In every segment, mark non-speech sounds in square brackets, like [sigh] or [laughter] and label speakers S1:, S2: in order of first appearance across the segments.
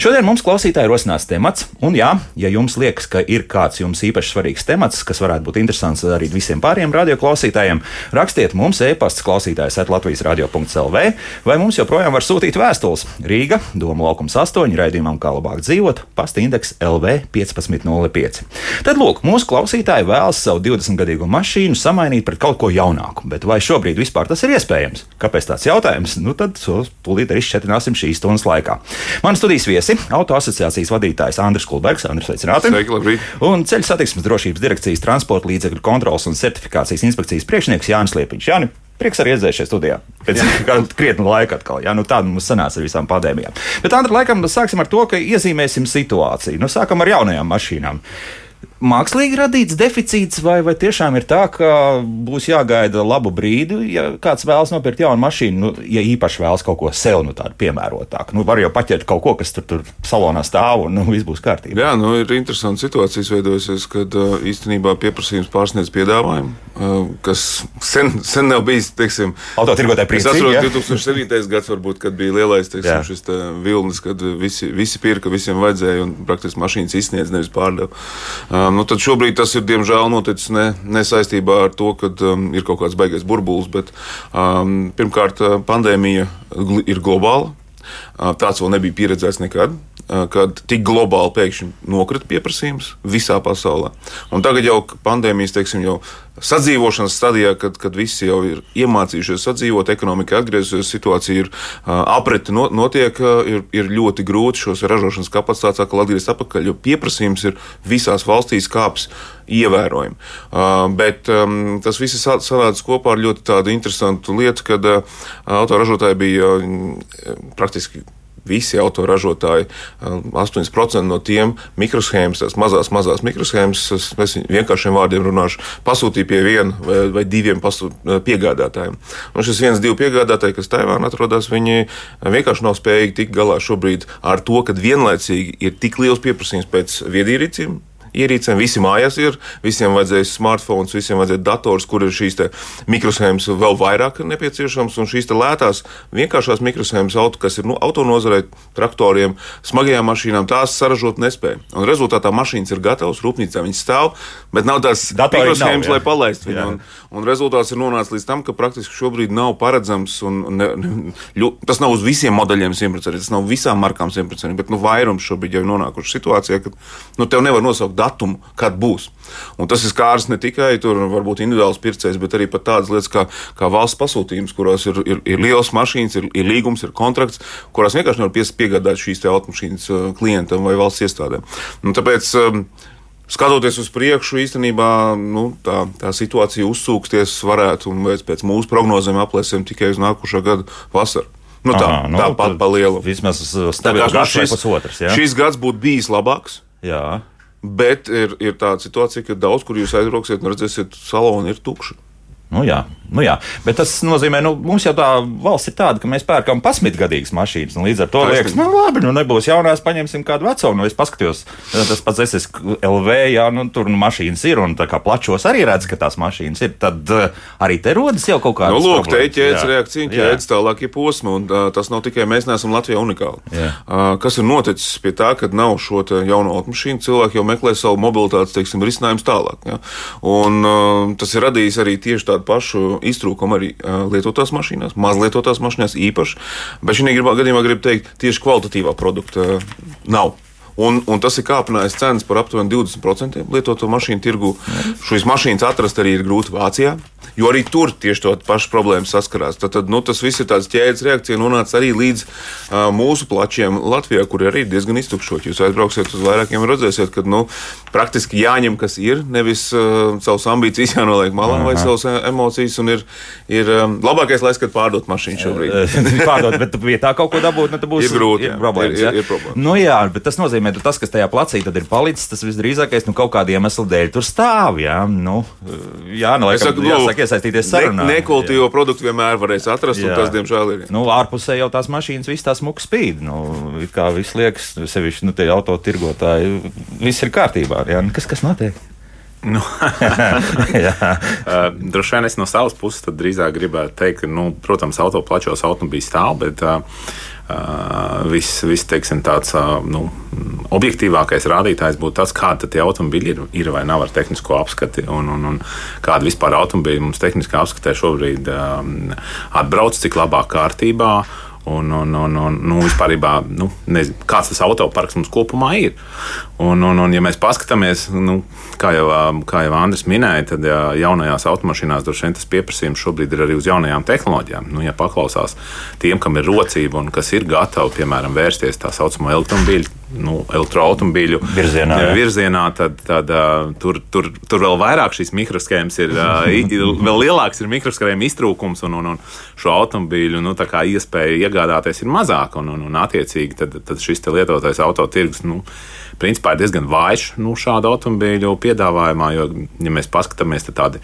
S1: Šodien mums klausītāji rosinās temats, un jā, ja jums liekas, ka ir kāds jums īpaši svarīgs temats, kas varētu būt interesants arī visiem pārējiem radioklausītājiem, rakstiet mums e-pasta klausītājs at Latvijas radio.clv, vai mums joprojām var sūtīt vēstules Rīga, Doma laukums 8, raidījumam kā labāk dzīvot, pasta indeks LV 1505. Tad lūk, mūsu klausītāji vēlas savu 20-gadīgo mašīnu samainīt pret kaut ko jaunāku, bet vai šobrīd vispār tas ir iespējams? Kāpēc tāds jautājums? Nu tad tūlīt arī šķetināsim šīs stundas laikā. Man studijas viesi - Auto asociācijas vadītājs Andris Kulbergs. Andris, sveicināti!
S2: Sveiki, labrīt!
S1: Un ceļu satiksmes drošības direkcijas transporta līdzekļu kontrolas un certifikācijas inspekcijas priekšnieks Jānis Liepiņš. Jāni, Prieks arī redzēt šajā studijā. Pēc [laughs] krietna laika atkal. Jā, nu tāda mums sanāca ar visām pandēmijām. Bet, Andri, laikam, sāksim ar to, ka iezīmēsim situāciju. Nu, sākam ar jaunajām mašīnām mākslīgi radīts deficīts, vai, vai tiešām ir tā, ka būs jāgaida labu brīdi, ja kāds vēlas nopirkt jaunu mašīnu, nu, ja īpaši vēlas kaut ko sev nu, tādu piemērotāku. Nu, var jau paķert kaut ko, kas tur, tur salonā stāv, un nu, viss būs kārtībā.
S2: Jā, nu, ir interesanti situācijas veidojusies, kad uh, īstenībā pieprasījums pārsniedz piedāvājumu, uh, kas sen, sen nav bijis, teiksim,
S1: autotirgotāji priecīgi.
S2: Es atceros, ja? 2007. gads varbūt, kad bija lielais, teiksim, jā. šis te vilnis, kad visi, visi pirka, visiem vajadzēja, un praktiski mašīnas izsniedz, nevis pārdeva. Uh, nu, tad šobrīd tas ir diemžēl noticis ne, ne saistībā ar to, ka um, ir kaut kāds baigais burbulis, bet um, pirmkārt pandēmija ir globāla. Uh, tāds vēl nebija pieredzēts nekad kad tik globāli pēkšņi nokrita pieprasījums visā pasaulē. Un tagad jau pandēmijas, teiksim, jau sadzīvošanas stadijā, kad, kad visi jau ir iemācījušies sadzīvot, ekonomika atgriezusies, situācija ir apreti notiek, ir, ir ļoti grūti šos ražošanas kapacitātes atkal atgriezt atpakaļ, jo pieprasījums ir visās valstīs kāps ievērojami. Bet um, tas viss ir sanācis kopā ar ļoti tādu interesantu lietu, kad autoražotāji bija praktiski visi autoražotāji, 8% no tiem mikroshēmas, tās mazās, mazās mikroshēmas, es vienkāršiem vārdiem runāšu, pasūtīja pie viena vai, vai diviem pasūt, piegādātājiem. Un šis viens, divi piegādātāji, kas Taivānā atrodas, viņi vienkārši nav spējīgi tikt galā šobrīd ar to, ka vienlaicīgi ir tik liels pieprasījums pēc viedierīciem, ierīcēm. Visi mājās ir, visiem vajadzēs smartphones, visiem vajadzēs dators, kur ir šīs mikroshēmas vēl vairāk nepieciešams. Un šīs lētās, vienkāršās mikroshēmas, auto, kas ir nu, autonozarei, traktoriem, smagajām mašīnām, tās saražot nespēja. Un rezultātā mašīnas ir gatavas, rūpnīcā viņas stāv, bet nav tās mikroshēmas, lai palaistu viņu. Un, un rezultāts ir nonācis līdz tam, ka praktiski šobrīd nav paredzams, un ne, ne, ļu, tas nav uz visiem modeļiem 100%, tas nav visām markām 100%, bet nu, vairums šobrīd jau ir nonākuši situācijā, ka nu, tev nevar nosaukt datumu, kad būs. Un tas ir skārs ne tikai tur, varbūt individuāls pircējs, bet arī pat tādas lietas kā, kā valsts pasūtījums, kurās ir, ir, ir liels mašīnas, ir, ir līgums, ir kontrakts, kurās vienkārši nevar piegādāt šīs automašīnas uh, klientam vai valsts iestādēm. Un tāpēc, um, skatoties uz priekšu, īstenībā nu, tā, tā situācija uzsūksties varētu, un pēc mūsu prognozēm aplēsēm tikai uz nākošā gada vasaru. Nu, tā
S1: Aha, nu,
S2: tāpat pa lielu.
S1: Vismaz gads vai pusotrs. Ja?
S2: Šis gads būtu bijis labāks.
S1: Jā.
S2: Bet ir, ir tāda situācija, ka daudz kur jūs aizbrauksiet un redzēsiet, saloni ir tukši.
S1: Nu, jā, nu, jā. Bet tas nozīmē, ka nu, mums jau tā valsts ir tāda, ka mēs pērkam pasmitgadīgas mašīnas. Līdz ar to Taisnība. liekas, nu, labi, nu, nebūs jaunās, paņemsim kādu veco. Nu, es paskatījos, tas pats SSLV, jā, nu, tur nu, mašīnas ir un tā kā plačos arī redz, ka tās mašīnas ir. Tad uh, arī te rodas jau kaut kāda.
S2: Nu, lūk, te ir ķēdes reakcija, ķēdes tālākie posmi, un uh, tas nav tikai mēs neesam Latvijā unikāli. Jā. Uh, kas ir noticis pie tā, ka nav šo jaunu automašīnu, cilvēki jau meklē savu mobilitātes, teiksim, risinājumu tālāk. Ja? Un uh, tas ir radījis arī tieši tādu tādu pašu iztrūkumu arī lietotās mašīnās, mazlietotās mašīnās īpaši. Bet šī gadījumā gribu teikt, tieši kvalitatīvā produkta nav. Un, un tas ir kāpinājis cenas par aptuveni 20% lietoto mašīnu tirgu. Šīs mašīnas atrast arī ir grūti Vācijā. Jo arī tur tieši tāda paša problēma saskarās. Tad, tad nu, tas viss ir tāds ķēdes reakcija, nonāca arī līdz uh, mūsu plačiem Latvijā, kur arī ir diezgan iztukšoti. Jūs aizbrauksiet uz vairākiem, redzēsiet, ka nu, praktiski jāņem, kas ir, nevis uh, savas ambīcijas jānoliek malā vai savas emocijas. Ir, ir um, labākais laiks, kad pārdot mašīnu šobrīd. [laughs]
S1: pārdot, bet vietā kaut ko dabūt, nu, būs
S2: ir grūti.
S1: Ir, problēmas,
S2: ir, ir, ir problēmas.
S1: Nu, jā, bet tas nozīmē, ka tas, kas tajā placī ir palicis, tas visdrīzākais nu, kaut kāda iemesla dēļ tur stāv. Jā, nu, jā, nu, laikam, saku, jāsaka, iesaistīties sarunā.
S2: Ne, nekultīvo produktu vienmēr varēs atrast, jā. un tas, diemžēl, ir.
S1: Nu, ārpusē jau tās mašīnas, viss tās mukas spīd. Nu, kā viss liekas, sevišķi nu, tie autotirgotāji, viss ir kārtībā. Jā. Nu, kas, kas notiek?
S3: Nu, [laughs] [laughs] Droši vien es no savas puses drīzāk gribētu teikt, ka, nu, protams, auto plačos automobīļi stāv, bet uh, viss, vis, teiksim, tāds nu, objektīvākais rādītājs būtu tas, kāda tie automobīļi ir, ir vai nav ar tehnisko apskati, un, un, un kāda vispār automobīļa mums tehniskā apskatē šobrīd um, atbrauc, cik labā kārtībā. Un, un, un, un nu, vispār, nu, nezinu, kāds tas autoparks mums kopumā ir. Un, un, un ja mēs paskatāmies, nu, kā, jau, kā jau Andris minēja, tad ja jaunajās automašīnās droši vien tas pieprasījums šobrīd ir arī uz jaunajām tehnoloģijām. Nu, ja paklausās tiem, kam ir rocība un kas ir gatavi, piemēram, vērsties tā saucamo elektromobīļu nu, elektroautobīļu [laughs]
S1: virzienā, jā.
S3: virzienā tad, tad uh, tur, tur, tur vēl vairāk šīs mikroshēmas ir, [laughs] uh, vēl lielāks ir mikroshēma iztrūkums un, un, un šo automobīļu nu, iespēja iegādāties ir mazāka. Un, un, un attiecīgi tad, tad šis lietotais autotirgus. Nu, Principā ir diezgan vājš nu, šādu automobīļu piedāvājumā, jo, ja mēs paskatāmies, tad tādi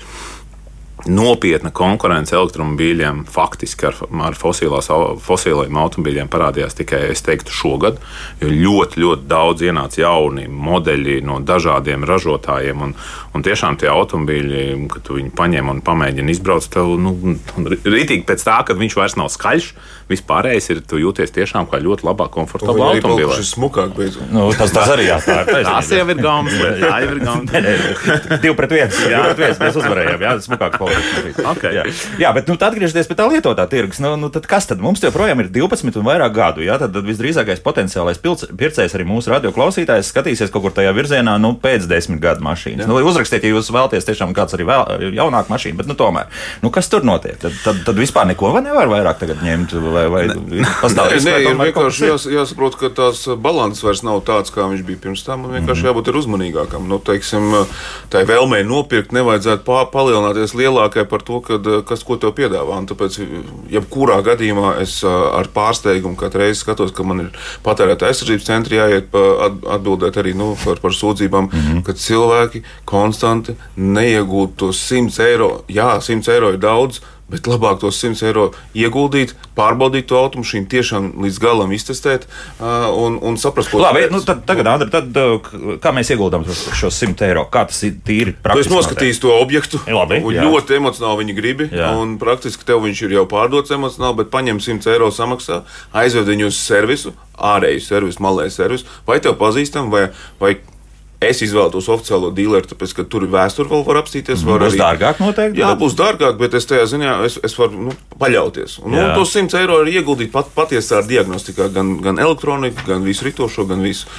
S3: nopietna konkurence elektromobīļiem faktiski ar, ar fosiliem automobīļiem parādījās tikai, es teiktu, šogad. Jo ļoti, ļoti daudz ienāca jauni modeļi no dažādiem ražotājiem. Un, un tiešām tie automobīļi, kad tu viņu paņem un pamēģini izbraukt, tev nu, rītīgi pēc tā, ka viņš vairs nav skaļš. Vispārējais ir, tu jūties tiešām kā ļoti labā, komfortablā automobīlā.
S2: Tas ir smukāk, beidzot.
S1: Nu, tas, tas arī jā, tā ir.
S3: Tas jau ir gaumas. Tā jau ir
S1: gaumas. [laughs] Divi pret viens. Jā, pret viens mēs uzvarējām. Jā, smukāk [laughs]
S3: okay.
S1: jā. jā, bet nu, atgriežoties pie tā lietotā tirgus, nu, nu, tad kas tad mums joprojām ir 12 un vairāk gadu? Jā, tad, tad visdrīzākais potenciālais pircējs arī mūsu radio klausītājs skatīsies kaut kur tajā virzienā nu, pēc desmit gadu mašīnas. Nu, uzrakstiet, ja jūs vēlaties tiešām kāds arī vēl, jaunāku mašīnu, bet nu, tomēr, nu, kas tur notiek? Tad, tad, tad vispār neko nevar vairāk ņemt vai, vai pastāv
S2: risks. Nē, nē vienkārši jās, jāsaprot, ka tās balanss vairs nav tāds, kā viņš bija pirms tam, vienkārši mm -hmm. jābūt uzmanīgākam. Nu, teiksim, tai vēlmei nopirkt nevajadzētu palielināties lielāk lielākai par to, kad, eh, kas ko tev piedāvā. Un tāpēc, jebkurā gadījumā, es eh, ar pārsteigumu katru reizi skatos, ka man ir patērēta aizsardzības centri jāiet atbildēt arī nu, par, par sūdzībām, mm -hmm. ka cilvēki konstanti neiegūtu tos 100 eiro. Jā, 100 eiro ir daudz Bet labāk tos 100 eiro ieguldīt, pārbaudīt to automašīnu, tiešām līdz galam iztestēt uh, un, un saprast, ko
S1: Labi, nu, tad, tagad, Andri, tad, kā mēs ieguldām šos 100 eiro? Kā tas ir tīri praktiski?
S2: Es noskatīju to objektu.
S1: Labi,
S2: ļoti emocionāli viņi grib. Un praktiski tev viņš ir jau pārdots emocionāli, bet paņem 100 eiro samaksā, aizved viņu uz servisu, ārēju servisu, malēju servisu, vai tev pazīstam, vai, vai Es izvēlos oficiālo dealeru, tāpēc, ka tur vēsture, vēl var apstīties.
S1: Var būs arī... dārgāk, noteikti.
S2: Jā, būs dārgāk, bet es tajā ziņā es, es varu nu, paļauties. Un, nu, tos 100 eiro ir ieguldīt pat, patiesā diagnostikā, gan, gan elektroniku, gan visu ritošo, gan visu.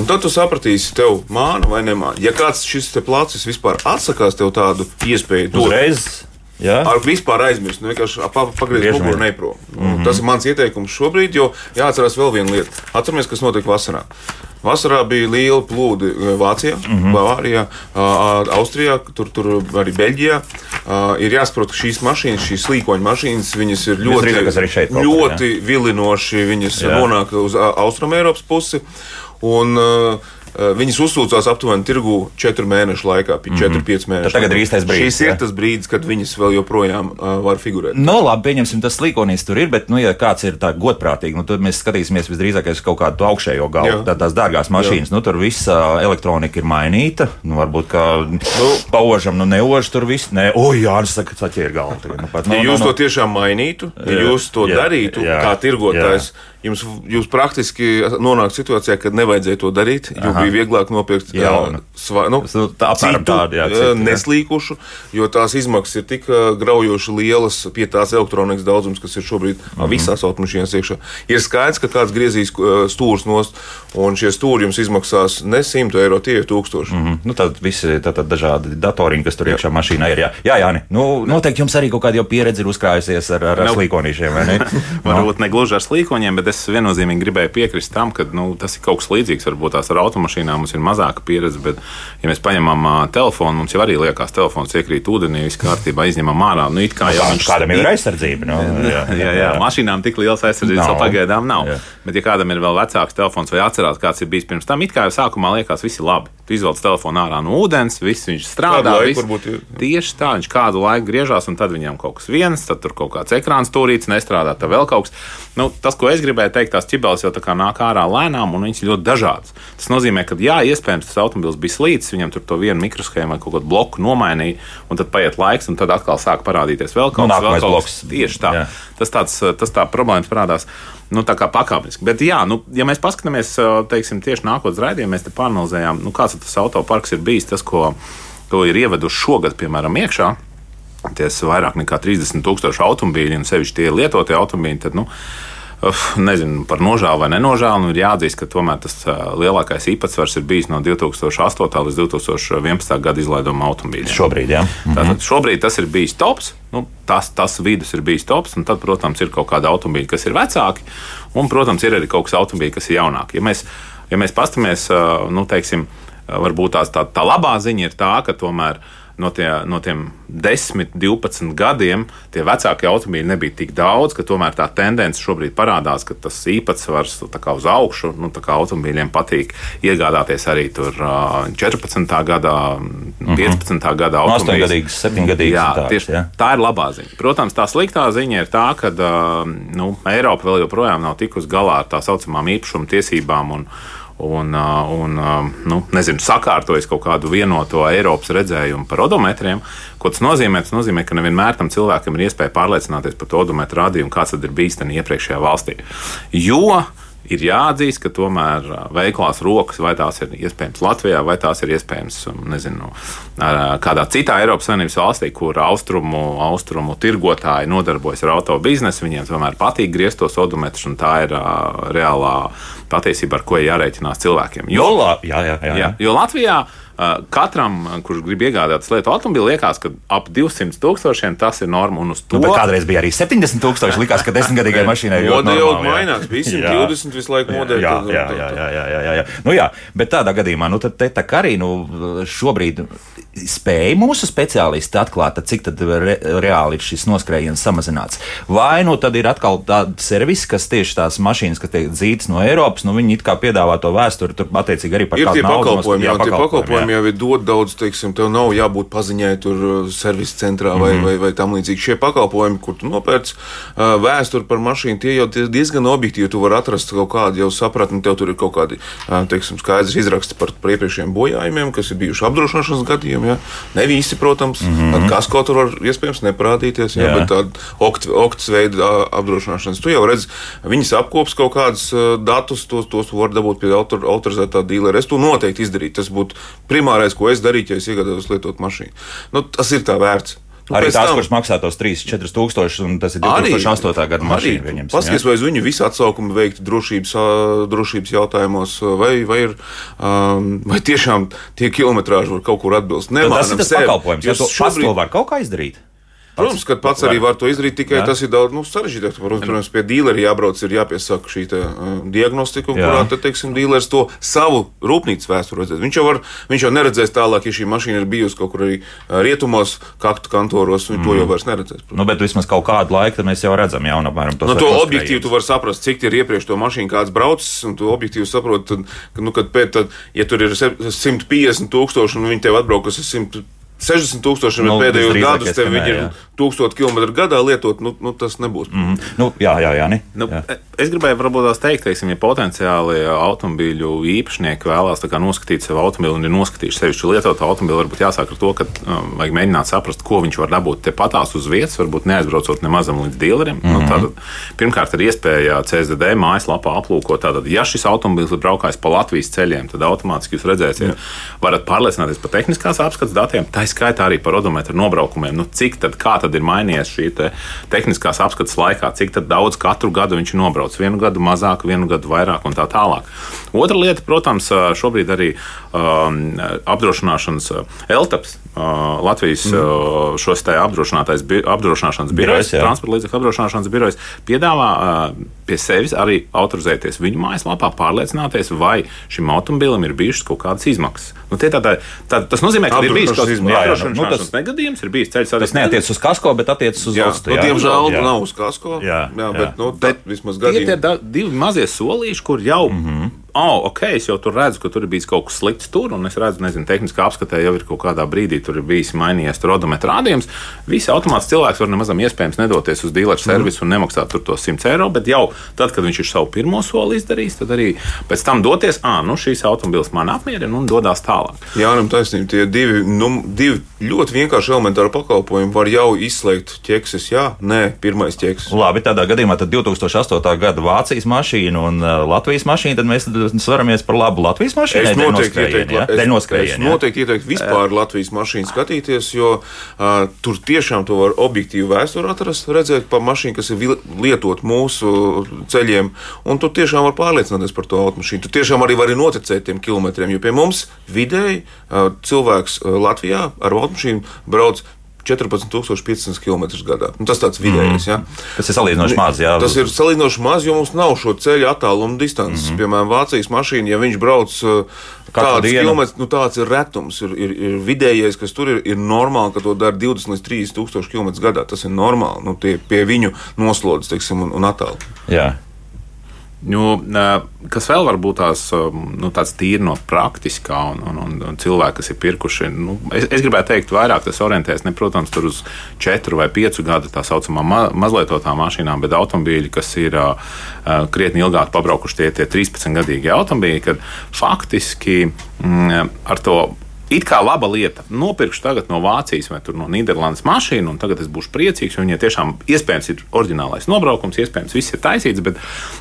S2: Un tad tu sapratīsi, tev māna vai nemāna. Ja kāds šis placis vispār atsakās tev tādu iespēju,
S1: uzreiz. Jā.
S2: Ar vispār aizmirst, nu, vienkārši pagriezt muguru neprom. Mm -hmm. Tas ir mans ieteikums šobrīd, jo jāatcerās vēl viena lieta. Atceramies, kas notika vasarā. Vasarā bija liela plūdi eh, Vācijā, mm -hmm. Bavārijā, Austrijā, tur, tur arī Beļģijā. Ir jāsaprot, ka šīs mašīnas, šīs līkoņa mašīnas, viņas ir ļoti,
S1: šeit,
S2: ļoti vilinoši. Viņas jā. nonāk uz Austrumēropas pusi. Un, uh, viņas uzsūcās aptuveni tirgu četru mēnešu laikā, 4-5 mm -hmm. mēnešu.
S1: Tagad ir īstais brīdis.
S2: Šis jā. ir tas brīdis, kad viņas vēl joprojām uh, var figurēt.
S1: No nu, labi, pieņemsim, tas līkonis tur ir, bet, nu, ja kāds ir tā godprātīgi, nu, tad mēs skatīsimies visdrīzāk uz kaut kādu augšējo galu, tā, tās dārgās mašīnas. Jā. Nu, tur visa elektronika ir mainīta. Nu, varbūt kā nu, paužam, nu, neož tur viss. Ne, o, jā, tas saka, saķēra galvu. Nu, pat,
S2: no, ja jūs no, no. to tiešām mainītu, ja jūs to jā, darītu jā, kā tirgotājs. Jā jums, jūs praktiski nonākat situācijā, kad nevajadzēja to darīt, jo Aha. bija vieglāk nopirkt
S1: jaunu,
S2: nu,
S1: nu, tā, citu, tādu, jā, citu,
S2: neslīkušu, jo tās izmaksas ir tik graujoši lielas pie tās elektronikas daudzums, kas ir šobrīd mm -hmm. visās automašīnās iekšā. Ir skaidrs, ka kāds griezīs stūrus nost, un šie stūri jums izmaksās ne 100 eiro, tie ir 1000. Mm -hmm.
S1: nu, tad visi tātad dažādi datoriņi, kas tur iekšā mašīnā ir. Jā, jā Jāni, nu, noteikti jums arī kaut kāda pieredze ir uzkrājusies ar, ar, ar slīkonīšiem, vai ne? [laughs]
S3: Varbūt ne gluži ar slīkoņiem, bet es es viennozīmīgi gribēju piekrist tam, ka nu, tas ir kaut kas līdzīgs. Varbūt tās ar automašīnām mums ir mazāka pieredze, bet, ja mēs paņemam uh, telefonu, mums jau arī liekas, telefons iekrīt ūdenī, viss kārtībā, izņemam ārā. Nu, kā
S1: jau viņš kādam ir aizsardzība. Nu, [laughs]
S3: jā, jā, jā, mašīnām tik liels aizsardzības vēl pagaidām nav. Jā. Bet, ja kādam ir vēl vecāks telefons vai atcerās, kāds ir bijis pirms tam, it kā jau sākumā liekas, viss ir labi. Tu izvelc telefonu ārā no ūdens, viss viņš strādā.
S2: Laiku
S3: viss-
S2: varbūt?
S3: Tieši tā, viņš kādu laiku griežās, un tad viņam kaut kas viens, tad tur kaut kāds ekrāns stūrīts nestrādā, tad vēl kaut kas. Nu, tas, ko es gribēju teikt, tās ķibeles jau tā kā nāk ārā lēnām, un viņas ļoti dažādas. Tas nozīmē, ka, jā, iespējams, tas automobilis bija slīdis, viņam tur to vienu mikroshēmu vai kaut kādu bloku nomainīja, un tad paiet laiks, un tad atkal sāk parādīties vēl kaut kas, kaut
S1: bloks.
S3: Tieši tā.
S1: Jā.
S3: Tas tāds, tas tā problēmas parādās. Nu, tā kā pakāpeniski. Bet, jā, nu, ja mēs paskatāmies teiksim, tieši nākotnes raidījumā, mēs te pāranalizējām, nu, kāds tas autoparks ir bijis, tas, ko, ko ir ieveduši šogad, piemēram, iekšā. Tie vairāk nekā 30 tūkstoši automobīļi, un sevišķi tie lietotie automobīļi, tad, nu, nezinu par nožēlu vai nenožēlu, nu, ir jāatzīst, ka tomēr tas lielākais īpatsvars ir bijis no 2008. līdz 2011. gada izlaiduma automobīļiem.
S1: Šobrīd, jā.
S3: Tātad šobrīd tas ir bijis tops. Nu, tas, tas vidus ir bijis tops, un tad, protams, ir kaut kādi automobīļi, kas ir vecāki, un, protams, ir arī kaut kas automobīļi, kas ir jaunāki. Ja mēs, ja mēs paskatāmies, ā, nu, teiksim, varbūt tās, tā, tā labā ziņa ir tā, ka tomēr no, tie, no tiem 10, 12 gadiem tie vecākie automobīļi nebija tik daudz, ka tomēr tā tendence šobrīd parādās, ka tas īpatsvars uz augšu, nu, automobīļiem patīk iegādāties arī tur ā, 14. gadā, 15. gadā
S1: No
S3: automobīļus.
S1: 8-gadīgas, 7-gadīgas.
S3: Jā,
S1: tāds,
S3: tieši
S1: jā.
S3: tā ir labā ziņa. Protams, tā sliktā ziņa ir tā, ka nu, Eiropa vēl joprojām nav tikusi galā ar tā saucamām īpašuma tiesībām. Un, Un, uh, un uh, nu, nezinu, sakārtojas kaut kādu vienoto Eiropas redzējumu par odometriem. Ko tas nozīmē? Tas nozīmē, ka nevienmēr tam cilvēkam ir iespēja pārliecināties par to odometru rādījumu, kāds ir bijis tajā iepriekšējā valstī. Jo ir jāatzīst, ka tomēr veiklās rokas, vai tās ir iespējams Latvijā, vai tās ir iespējams um, nezinu, kādā citā Eiropas Savienības valstī, kur austrumu, austrumu tirgotāji nodarbojas ar auto biznesu. Viņiem tomēr patīk griezt tos odometrus, un tā ir reālā patiesība, ar ko jārēķinās cilvēkiem. Jo,
S1: Jolā, jā, jā, jā.
S3: jā, jo Latvijā katram, kurš grib iegādāties lietu automobili, liekas, ka ap 200 tūkstošiem tas ir norma. Un uz to
S1: Nu, kādreiz bija arī 70 tūkstoši. Likās, ka desmitgadīgai [laughs] mašīnai
S2: jau
S1: normāli, jā.
S2: mainās. [laughs] Visi
S1: Jā.
S2: 20 visu laiku modē.
S1: Jā, jā,
S2: tad-
S1: jā, jā, jā, jā, jā. Nu, jā, bet tādā gadījumā, nu, tad te, tā kā arī nu, šobrīd spēja mūsu speciālisti atklāt, tad cik tad re, reāli ir šis noskrējiens samazināts. Vai nu tad ir atkal tāda servisa, kas tieši tās mašīnas, kas tiek dzītas no Eiropas, nu viņi it kā piedāvā to vēsturi, tur attiecīgi arī par kādu naudu
S2: jā, pakalpojumi
S1: jā.
S2: jau ir dot daudz, teiksim, tev nav jābūt paziņai tur uh, servisa centrā vai, mm -hmm. vai, vai tam līdzīgi. Šie pakalpojumi, kur tu nopērci uh, vēsturi par mašīnu, tie jau diezgan objektīvi. Tu vari atrast kaut kādu jau sapratni, tev tur ir kaut kādi, uh, teiksim, skaidrs izraksti par, par iepriekšējiem bojājumiem, kas ir bijuši apdrošināšanas gadījumi. Ja? Ne visi, protams, mm -hmm. kas kaut tur var iespējams neparādīties, ja?
S1: Jā.
S2: bet tāda okt, oktas veida apdrošināšanas. Tu jau redzi, viņas apkops kaut kādus datus, tos, tos tu vari dabūt pie autor, autorizētā dīlera. Es to noteikti izdarītu. Tas būtu primārais, ko es darītu, ja es iegādājos lietot mašīnu. Nu, tas ir tā vērts. Nu,
S1: Arī tās,
S2: tam-
S1: kuras maksā tos 3-4 tūkstošus, un tas ir 2008. gada mašīna. viņiem,
S2: Paskaties, vai uz viņu visu atsaukumi veikti drošības, drošības jautājumos, vai, vai, ir, um, vai tiešām tie kilometrāži var kaut kur atbilst.
S1: Tad Tas ir
S2: Nemānam
S1: tas
S2: sevi.
S1: pakalpojums. Pats to
S2: šobrīd-
S1: var kaut kā izdarīt.
S2: Protams, ka pats arī var to izdarīt, tikai
S1: Jā.
S2: Tas ir daudz nu, sarežģītāk. Protams, pie dīlera jābrauc, ir jāpiesaka šī te, uh, diagnostika,
S1: Jā.
S2: kurā tad, teiksim, dīlers to savu rūpnīcas vēsturi redzēs. Viņš jau, var, viņš jau neredzēs tālāk, ja šī mašīna ir bijusi kaut kur arī uh, rietumos, kaktu kantoros, un mm. to jau vairs neredzēs. protams.
S1: Nu, bet vismaz kaut kādu laiku mēs jau redzam, jau apmēram
S2: Nu, to objektīvi tu vari saprast, cik ir iepriekš to mašīnu kāds braucis, un tu objektīvi saproti, ka, nu, kad pēc, tad, ja tur ir se- 150 tūkstoši, un viņi tev atbraukas ar 160 tūkstošiem,
S1: Nu,
S2: pēdējos
S1: ka nē,
S2: viņi ir
S1: jā.
S2: 1000 km gadā lietot, nu, nu tas nebūs. Mm -hmm.
S1: Nu, jā, jā, jā. Ne?
S3: Nu,
S1: jā.
S3: es gribēju varbūt tās teikt, teiksim, ja potenciāli automobīļu īpašnieki vēlās kā noskatīt savu automobili un ir noskatījuši sevišķi lietotu automobili, varbūt jāsāk ar to, ka um, vajag mēģināt saprast, ko viņš var dabūt tepatās uz vietas, varbūt neaizbraucot nemazam līdz dealeriem. Mm -hmm. nu, tātad, pirmkārt, ir iespēja CSDD mājaslapā aplūkot, tātad, ja šis automobilis ir braukājis pa Latvijas ceļiem, tad automātiski jūs redzēsiet, varat pārliecināties par tehniskās apskates datiem, tā skaitā arī par odometru nobraukumiem. Nu, cik tad, tad ir mainījies šī te tehniskās apskates laikā, cik daudz katru gadu viņš ir nobraucis. Vienu gadu mazāk, vienu gadu vairāk un tā tālāk. Otra lieta, protams, šobrīd arī um, apdrošināšanas LTAPS, uh, Latvijas mm. šos te apdrošinātais bi- apdrošināšanas
S1: jā.
S3: transporta līdzekļu apdrošināšanas birojs, piedāvā uh, pie sevis arī autorizēties viņu mājaslapā, pārliecināties, vai šim automobilim ir bijušas kaut kādas izmaksas. Nu, tie tātad, tā, tas nozīmē, ka ir bijis kaut kāds
S2: Apdrošināšanas.
S1: Jā, jā, nu, nu,
S3: apdrošināšanas negadījums, ir bijis ceļš
S1: Tas neatiec uz kasko, bet attiecas uz
S2: Jā,
S1: ostu.
S2: nu,
S1: jā.
S2: diemžēl
S1: Jā.
S2: nav uz kasko.
S1: Jā,
S2: jā,
S1: jā.
S2: bet nu,
S3: Bet
S2: tā vismaz
S3: Tie ir tie da- divi mazie solīši, kur jau mm -hmm. Oh, ok, es jau tur redzu, ka tur ir bijis kaut kas slikts tur, un es redzu, nezinu, tehniskā apskatē jau ir kaut kādā brīdī tur ir bijis mainījies odometra rādījums. Visi automāts cilvēks var nemaz iespējams nedoties uz dealeru servisu un nemaksāt tur tos 100 eiro, bet jau tad, kad viņš ir savu pirmo soli izdarījis, tad arī pēc tam doties, ah, nu šīs automobilis man apmierina un dodas tālāk.
S2: Jā, nu taisnība, tie divi, nu, divi ļoti vienkārši elementāri pakalpojumi var jau izslēgt ķekses. Jā, nē, pirmais ķekses.
S1: Labi, tādā gadījumā 2008. gada Vācijas mašīna un uh, Latvijas mašīna, tad mēs svaramies par labu Latvijas mašīnu.
S2: Es noteikti ieteiktu, ja? es, es noteikti ieteiktu vispār Latvijas mašīnu skatīties, jo uh, tur tiešām to var objektīvi vēsturi atrast, redzēt pa mašīnu, kas ir lietot mūsu ceļiem, un tur tiešām var pārliecināties par to automašīnu. Tu tiešām arī vari noticēt tiem kilometriem, jo pie mums vidēji uh, cilvēks uh, Latvijā ar automašīnu brauc 14,500 km gadā. Nu, tas tāds vidējais. Mm. Ja?
S1: Tas ir salīdzinoši maz. Jā.
S2: Tas ir salīdzinoši maz, jo mums nav šo ceļu attālumu distances. Mm -hmm. Piemēram, Vācijas mašīna, ja viņš brauc kāds kilometrs, nu, tāds ir retums. Ir, ir, ir vidējais, kas tur ir, ir normāli, ka to dara 20 līdz 30 tūkstoši km gadā. Tas ir normāli nu, tie, pie viņu noslodzes teiksim, un, un attāluma.
S3: Nu, kas vēl var būt tās, nu, tāds tīri no praktiskā, un, un, un, un cilvēki, kas ir pirkuši, nu, es, es gribētu teikt, vairāk tas orientēs ne, protams, uz četru vai piecu gadu tā saucamā ma mazlietotām mašīnām, bet automobīļi, kas ir uh, krietni ilgāk pabraukuši tie, tie 13 gadīgi automobīļi, kad faktiski mm, ar to It kā laba lieta. Nopirkšu tagad no Vācijas vai no Nīderlandes mašīnu, un tagad es būšu priecīgs. Viņai tiešām iespējams ir oriģinālais nobraukums, iespējams, viss ir taisīts, bet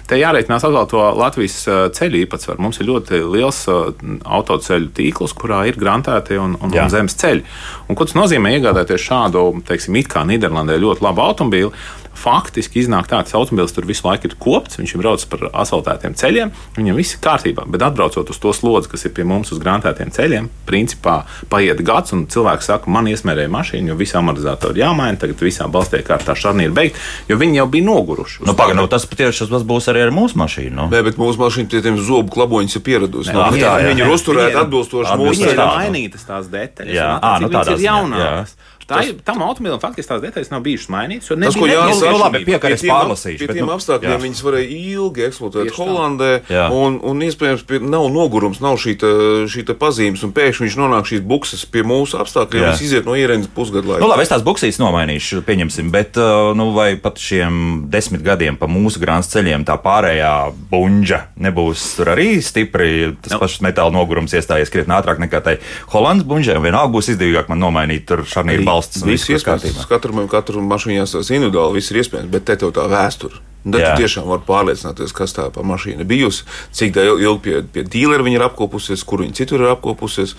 S3: te jāreikinās atkal to Latvijas uh, ceļu īpatsvaru. Mums ir ļoti liels uh, autoceļu tīkls, kurā ir grantēti un, un, Jā. un zemes ceļi. Un, ko tas nozīmē iegādāties šādu, teiksim, it kā Nīderlandē ļoti labu automobīlu? Faktiski iznāk tā, ka automobilis tur visu laiku ir kopts, viņš ir braucis par asfaltētiem ceļiem, viņam viss ir kārtībā. Bet atbraucot uz to slodzi, kas ir pie mums uz grantētiem ceļiem, principā paiet gads, un cilvēks saka, man iesmērēja mašīnu, jo visi amortizatori jāmaina, tagad visā balstē kārtā šādi ir beigta, jo viņi jau bija noguruši.
S1: Nu, Pagaidām, nu, tas patiešām tas būs arī ar mūsu mašīnu. No?
S2: Nē, bet mūsu mašīna pie tiem zobu klaboņiem ir pieradusi. No, jā, jā. Viņi ir uzturēti atbilstoši
S3: mūsu ceļiem. Ir mainītas tās detaļas. Jā, à, nu, tās ir jaunākas. Tā tas... ir tam automobilim faktiski tās detaļas nav bijušas mainītas. Tas, ko Jānis
S1: saka, labi piekaries pārlasīšu.
S2: Pie tiem nu, apstākļiem viņas varēja ilgi eksploatēt Tieši Holandē, jā. un, un iespējams pie, nav nogurums, nav šī, tā, šī tā pazīmes, un pēkšņi viņš nonāk šīs bukses pie mūsu apstākļiem, viņš iziet no ierēnas pusgadu laikā.
S1: Nu, labi, es tās buksīs nomainīšu, pieņemsim, bet uh, nu, vai pat šiem desmit gadiem pa mūsu grāns ceļiem tā pārējā buņģa nebūs tur arī stipri, tas no. Nu. pats metāla nogurums iestājies krietni ātrāk nekā tai Holandas buņģē, vienalga būs izdevīgāk man nomainīt tur šarnīru valsts.
S2: Viss iespējams. Katru, katru mašīnu jāsaka individuāli, viss ir iespējams, bet te tev tā vēsture. Tad Jā. tu tiešām vari pārliecināties, kas tā pa mašīna bijusi, cik ilgi pie, pie dīlera viņa ir apkopusies, kur viņa citur ir apkopusies.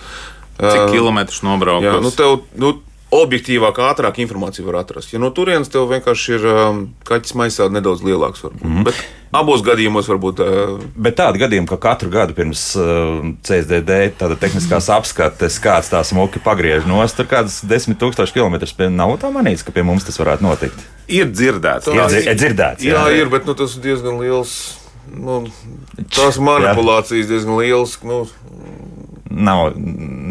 S3: Cik uh, kilometrus nobraukusi? Jā,
S2: nu tev, nu, objektīvāk, ātrāk informāciju var atrast. Ja no turienes tev vienkārši ir um, kaķis maisā nedaudz lielāks, varbūt. Mm -hmm. Bet abos gadījumos varbūt. Uh...
S1: Bet tāda gadījuma, ka katru gadu pirms uh, CSDD tāda tehniskās apskates kāds tā smuki pagriež nost, tur kādas desmit tūkstoši kilometrus pie nav tā manīts, ka pie mums tas varētu notikt.
S3: Ir dzirdēts.
S1: Ir, dzir, ir dzirdēts.
S2: Jā, jā, ir, bet nu, tas ir diezgan liels. Nu, tās manipulācijas diezgan liels. Nu,
S1: nav.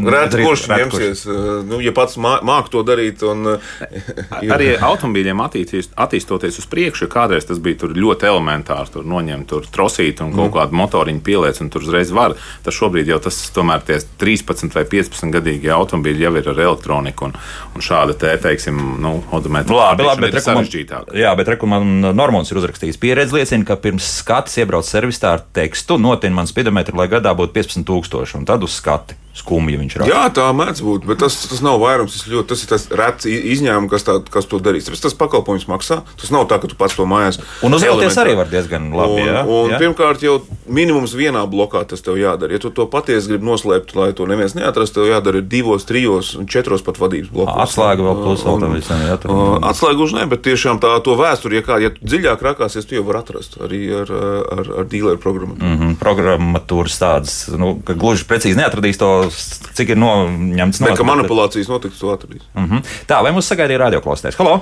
S2: Reti kurš ņemsies, eh, nu, ja pats māk to darīt. Un,
S3: ir... [laughs] Arī automobīļiem attīstoties uz priekšu, kādreiz tas bija ļoti elementāri. Tur noņemt tur trosīt un kaut mm. kādu motoriņu pieliec, un tur uzreiz var. Tas šobrīd jau tas tomēr tie 13 vai 15 gadīgi automobīļi jau ir ar elektroniku un, un šāda te, teiksim, nu, odometra.
S1: Labi, labi, bet sarežģītāk. Jā, bet rekomendācija Normons ir uzrakstījis. Pieredze liecina, ka pirms skatas iebrauc servisā ar tekstu, notin man spidometru, lai gadā būtu 15,000 un tad uz skati skumji viņš
S2: raksta. Jā, tā mēdz būt, bet tas, tas nav vairums. Tas, ļoti, tas ir tas rets izņēmums, kas, tā, kas to darīs. Tas, tas pakalpojums maksā. Tas nav tā, ka tu pats to mājās.
S1: Un uzvēlēties arī var diezgan labi.
S2: Un,
S1: jā,
S2: un jā. pirmkārt, jau minimums vienā blokā tas tev jādara. Ja tu to patiesi gribi noslēpt, lai to neviens neatrastu, tev jādara divos, trijos un četros pat vadības blokos.
S1: Atslēga vēl plus vēl tam visam
S2: jāatrod. Atslēga uz ne, bet tiešām tā to vēsturi, ja kā, ja tu dziļāk rakāsies, tu jau vari atrast arī ar, ar, ar dīleru programmu.
S1: Mm -hmm, programmatūras tādas, nu, ka gluži precīzi neatradīs to cik ir noņemts
S2: no zemes. manipulācijas notiks, to atradīs.
S1: Uh mhm. -huh. Tā, vai mums sagaidīja radioklausītājs? Halo!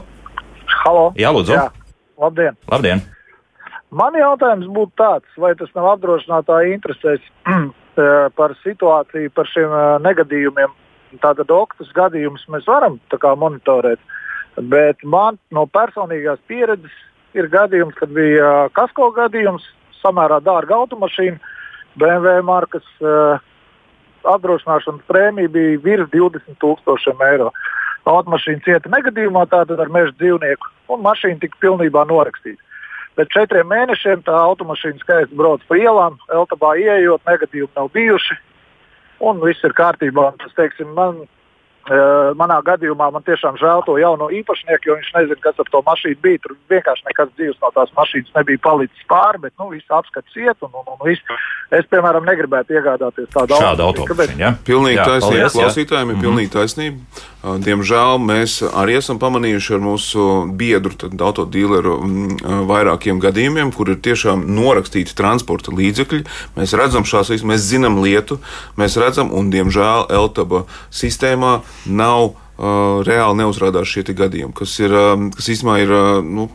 S4: Halo!
S1: Jā, lūdzu! Jā.
S4: Labdien!
S1: Labdien.
S4: Man jautājums būtu tāds, vai tas nav apdrošinātāji interesēs [clears throat] eh, par situāciju, par šiem eh, negadījumiem. Tātad oktas gadījumus mēs varam monitorēt, bet man no personīgās pieredzes ir gadījums, kad bija eh, kasko gadījums, samērā dārga automašīna BMW markas uh, apdrošināšanas prēmija bija virs 20 tūkstošiem eiro. Automašīna cieta negadījumā tātad ar meža dzīvnieku, un mašīna tika pilnībā norakstīta. Pēc četriem mēnešiem tā automašīna skaisti brauc pa ielām, Eltabā ieejot, negadījumi nav bijuši, un viss ir kārtībā. Tas, teiksim, man Manā gadījumā man tiešām žēl to jauno īpašnieku, jo viņš nezina, kas ar to mašīnu bija. Tur vienkārši nekas dzīves no tās mašīnas nebija palicis pāri, bet nu, viss apskats iet. Un, un, un viss. Es, piemēram, negribētu iegādāties tādu
S1: automašīnu. Ja?
S2: Pilnīgi jā, taisnība. Paldies, Klausītājiem ir mm -hmm. pilnīgi taisnība. Diemžēl mēs arī esam pamanījuši ar mūsu biedru, autodīleru, vairākiem gadījumiem, kur ir tiešām norakstīti transporta līdzekļi. Mēs redzam šās lietas, mēs zinām lietu, mēs redzam, un diemžēl Eltaba sistēmā nav uh, reāli neuzrādās šie gadījumi, kas, ir, uh, kas īstenībā ir. Uh, nu,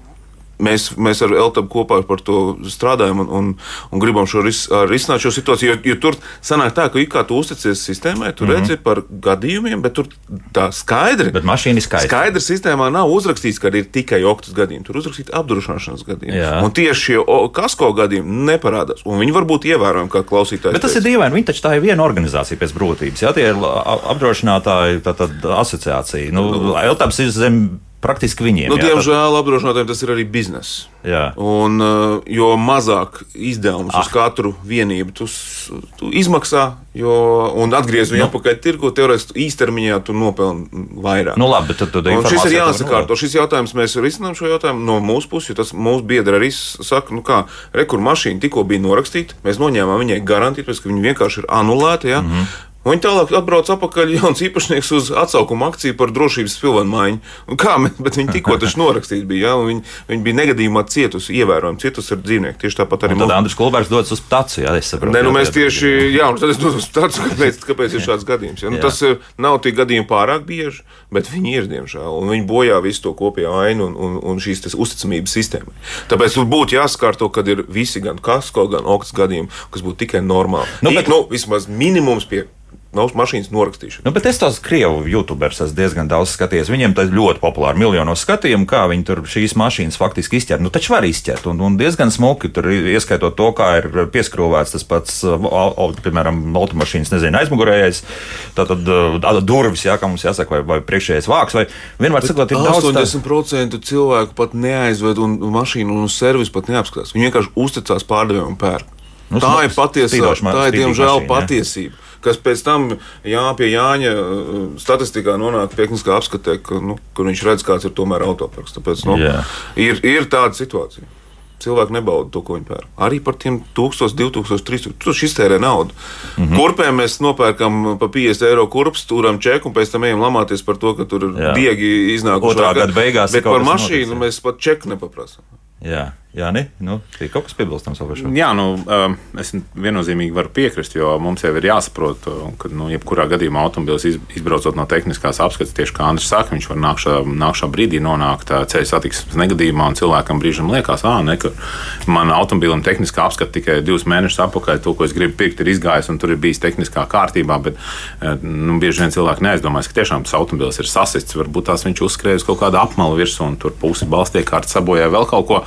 S2: Mēs, mēs ar Eltabu kopā par to strādājam un, un, un gribam šo ris, risināt šo situāciju. Jo, jo tur sanāk tā, ka it kā tu uzticies sistēmai, tu mm -hmm. redzi par gadījumiem, bet tur tā skaidri.
S1: Bet mašīna ir skaidra.
S2: Skaidri sistēmā nav uzrakstīts, ka ir tikai oktas gadījumi. Tur uzrakstīts apdrošināšanas gadījumi. Jā. Un tieši šie kasko gadījumi neparādās. Un viņi var būt ievērojami kā klausītāji.
S1: Bet tas teica. ir dīvaini. Viņi taču tā ir viena organizācija pēc būtības. Jā, tie ir apdrošinātāji tā, tā, asociācija. Nu, Eltabs ir zem praktiski viņiem.
S2: Nu, jā, diemžēl tad... apdrošinātājiem tas ir arī bizness.
S1: Jā.
S2: Un, uh, jo mazāk izdevumus ah. uz katru vienību tu, tu izmaksā, jo, un atgriezt viņu nu. atpakaļ tirgu, teorētiski īstermiņā tu nopelni vairāk.
S1: Nu, labi, tad, tad
S2: šis ir jāsakārto. Šis jautājums mēs risinām šo jautājumu no mūsu puses, jo tas mūsu biedri arī saka, nu kā, rekur mašīna tikko bija norakstīta, mēs noņēmām viņai garantiju, ka viņa vienkārši ir anulēta. Ja? Mm -hmm. Un viņi tālāk atbrauc atpakaļ jauns īpašnieks uz atsaukumu akciju par drošības filmu maiņu. Un kā, bet viņi tikko taču [laughs] norakstīti bija, ja? viņi, viņi bija negadījumā cietusi, ievērojami cietusi ar dzīvnieku. Tieši tāpat arī.
S1: Tad Andris Kulbērs dodas uz tacu, ja es saprotu.
S2: Nē, nu mēs tieši, jā, un tad es dodos uz tacu, kāpēc, [laughs] kāpēc ir šāds gadījums. Ja? Nu, tas eh, nav tie gadījumi pārāk bieži, bet viņi ir, diemžēl, un viņi bojā visu to kopējo ainu un, un, un šīs uzticamības sistēmu. Tāpēc būtu jāskārto, kad ir visi gan kasko, gan oktas gadījumi, kas būtu tikai normāli. Nu, bet, nu, vismaz minimums pie nav mašīnas norakstīšana.
S1: Nu, bet es tos krievu youtuberus esmu diezgan daudz skatījies. Viņiem tas ļoti populāri, miljonos skatījumu, kā viņi tur šīs mašīnas faktiski izķer. Nu, taču var izķert, un, un diezgan smuki tur ieskaitot to, kā ir pieskrūvēts tas pats, piemēram, automašīnas, nezinu, aizmugurējais, tātad durvis, jā, kā mums jāsaka, vai, vai priekšējais vāks, vai vienmēr sakot, ir daudz.
S2: 80% tā... cilvēku pat neaizved un mašīnu un servisu pat neapskatās. Viņi vienkārši uzticās pārdevējiem un pērk. Nu, tā ir patiesība. Tā ir, diemžēl, mašīna, patiesība. Ja? Kas pēc tam jā, pie Jāņa uh, statistikā nonāk tehniskā apskatē, ka, nu, kur viņš redz, kāds ir tomēr autoparks. Tāpēc nu, ir, ir tāda situācija. Cilvēki nebauda to, ko viņi pērk. Arī par tiem 1000, 2000, 3000. Tas iztērē naudu. Mm -hmm. Kurpēm mēs nopērkam pa 50 eiro kurpes, turam čeku un pēc tam ejam lamāties par to, ka tur ir biegi iznākuši.
S1: Otrā gada beigās.
S2: Bet par mašīnu notiks, mēs pat čeku nepaprasām.
S1: Jā. Jā, ne? Nu, kaut kas piebilstams par šo.
S3: Jā, nu, um, es viennozīmīgi varu piekrist, jo mums jau ir jāsaprot, uh, ka, nu, jebkurā gadījumā automobilis izbraucot no tehniskās apskates, tieši kā Andris saka, viņš var nākšā, nākšā brīdī nonākt uh, ceļa satiksmes negadījumā, un cilvēkam brīžam liekas, ah, ne, ka man automobilim tehniskā apskate tikai divus mēnešus atpakaļ, to, ko es gribu pirkt, ir izgājis, un tur ir bijis tehniskā kārtībā, bet uh, nu, bieži vien cilvēki neaizdomājas, ka tiešām tas automobilis ir sasists, varbūt tās viņš uzskrēja uz kaut kādu apmalu virsmu, un tur pusi balstiekārta sabojāja vēl kaut ko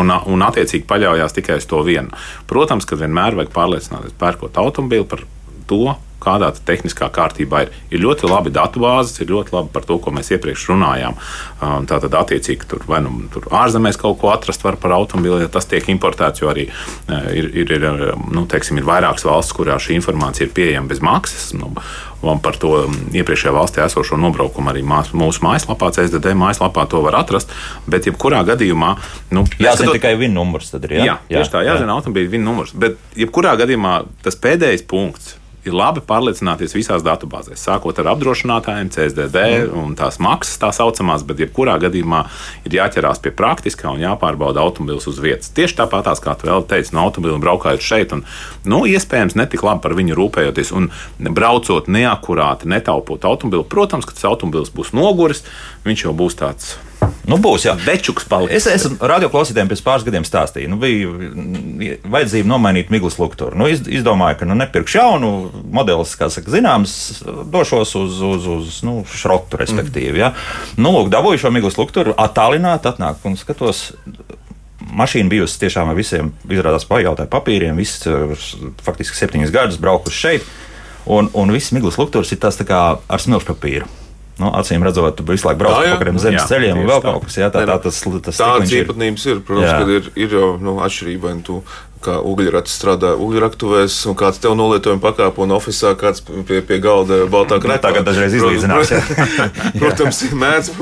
S3: un, un attiecīgi paļaujas tikai uz to vienu. Protams, ka vienmēr vajag pārliecināties, pērkot automobīlu par to, kādā tehniskā kārtībā ir. Ir ļoti labi datubāzes, ir ļoti labi par to, ko mēs iepriekš runājām. Um, tātad, attiecīgi, tur vai nu tur ārzemēs kaut ko atrast var par automobili, ja tas tiek importēts, jo arī uh, ir, ir, ir, nu, teiksim, ir vairākas valsts, kurā šī informācija ir pieejama bez maksas. Nu, Un par to um, iepriekšējā valstī esošo nobraukumu arī mūsu mājaslapā, CSDD mājaslapā to var atrast. Bet, jebkurā gadījumā, nu,
S1: jāzina skatot... tikai viena numurs. Ir,
S3: jā? Jā, jā, tieši tā, jāzina jā. automobīļa viena numurs. Bet, jebkurā gadījumā, tas pēdējais punkts, ir labi pārliecināties visās datubāzēs, sākot ar apdrošinātājiem, CSDD mm. un tās maksas, tā saucamās, bet jebkurā gadījumā ir jāķerās pie praktiskā un jāpārbauda automobilis uz vietas. Tieši tāpat kā tu vēl teici, no automobila braukājot šeit, un nu, iespējams netik labi par viņu rūpējoties un braucot neakurāti, netaupot automobili. Protams, ka tas automobilis būs noguris, viņš jau būs tāds
S1: Nu, būs, jā.
S3: Večuks paliks.
S1: Es esmu radioklausītājiem pirms pāris gadiem stādījis. Nu, bija vajadzība nomainīt miglas lukturu. Nu, iz, izdomāju, ka nu, nepirkšu jaunu modelis, kā saka, zināms, došos uz, uz, uz nu, šrotu, respektīvi. Ja. Nu, lūk, dabūju šo miglas lukturu, attālināt, atnāk un skatos mašīna bijusi tiešām ar visiem, izrādās, pajautāja papīriem, viss faktiski septiņus gadus braukuši šeit. Un, un viss miglas lukturs ir tas tā kā ar smilšu papīru. Nu, acīm redzot, tu visu laiku brauc pa kādiem zemes jā, ceļiem un vēl tā. kaut kas tāds. Tā, tā, tas, tas
S2: Tādas īpatnības ir. Protams, jā. ka ir, ir jau nu, atšķirība. Tu kā ugļrats strādā ugļraktuvēs, un kāds tev nolietojuma pakāpo un oficiālā, kāds pie, pie galda baltā
S1: krāpā. Nu, tagad dažreiz izlīdzinās. [laughs]
S2: Protams, mēdz,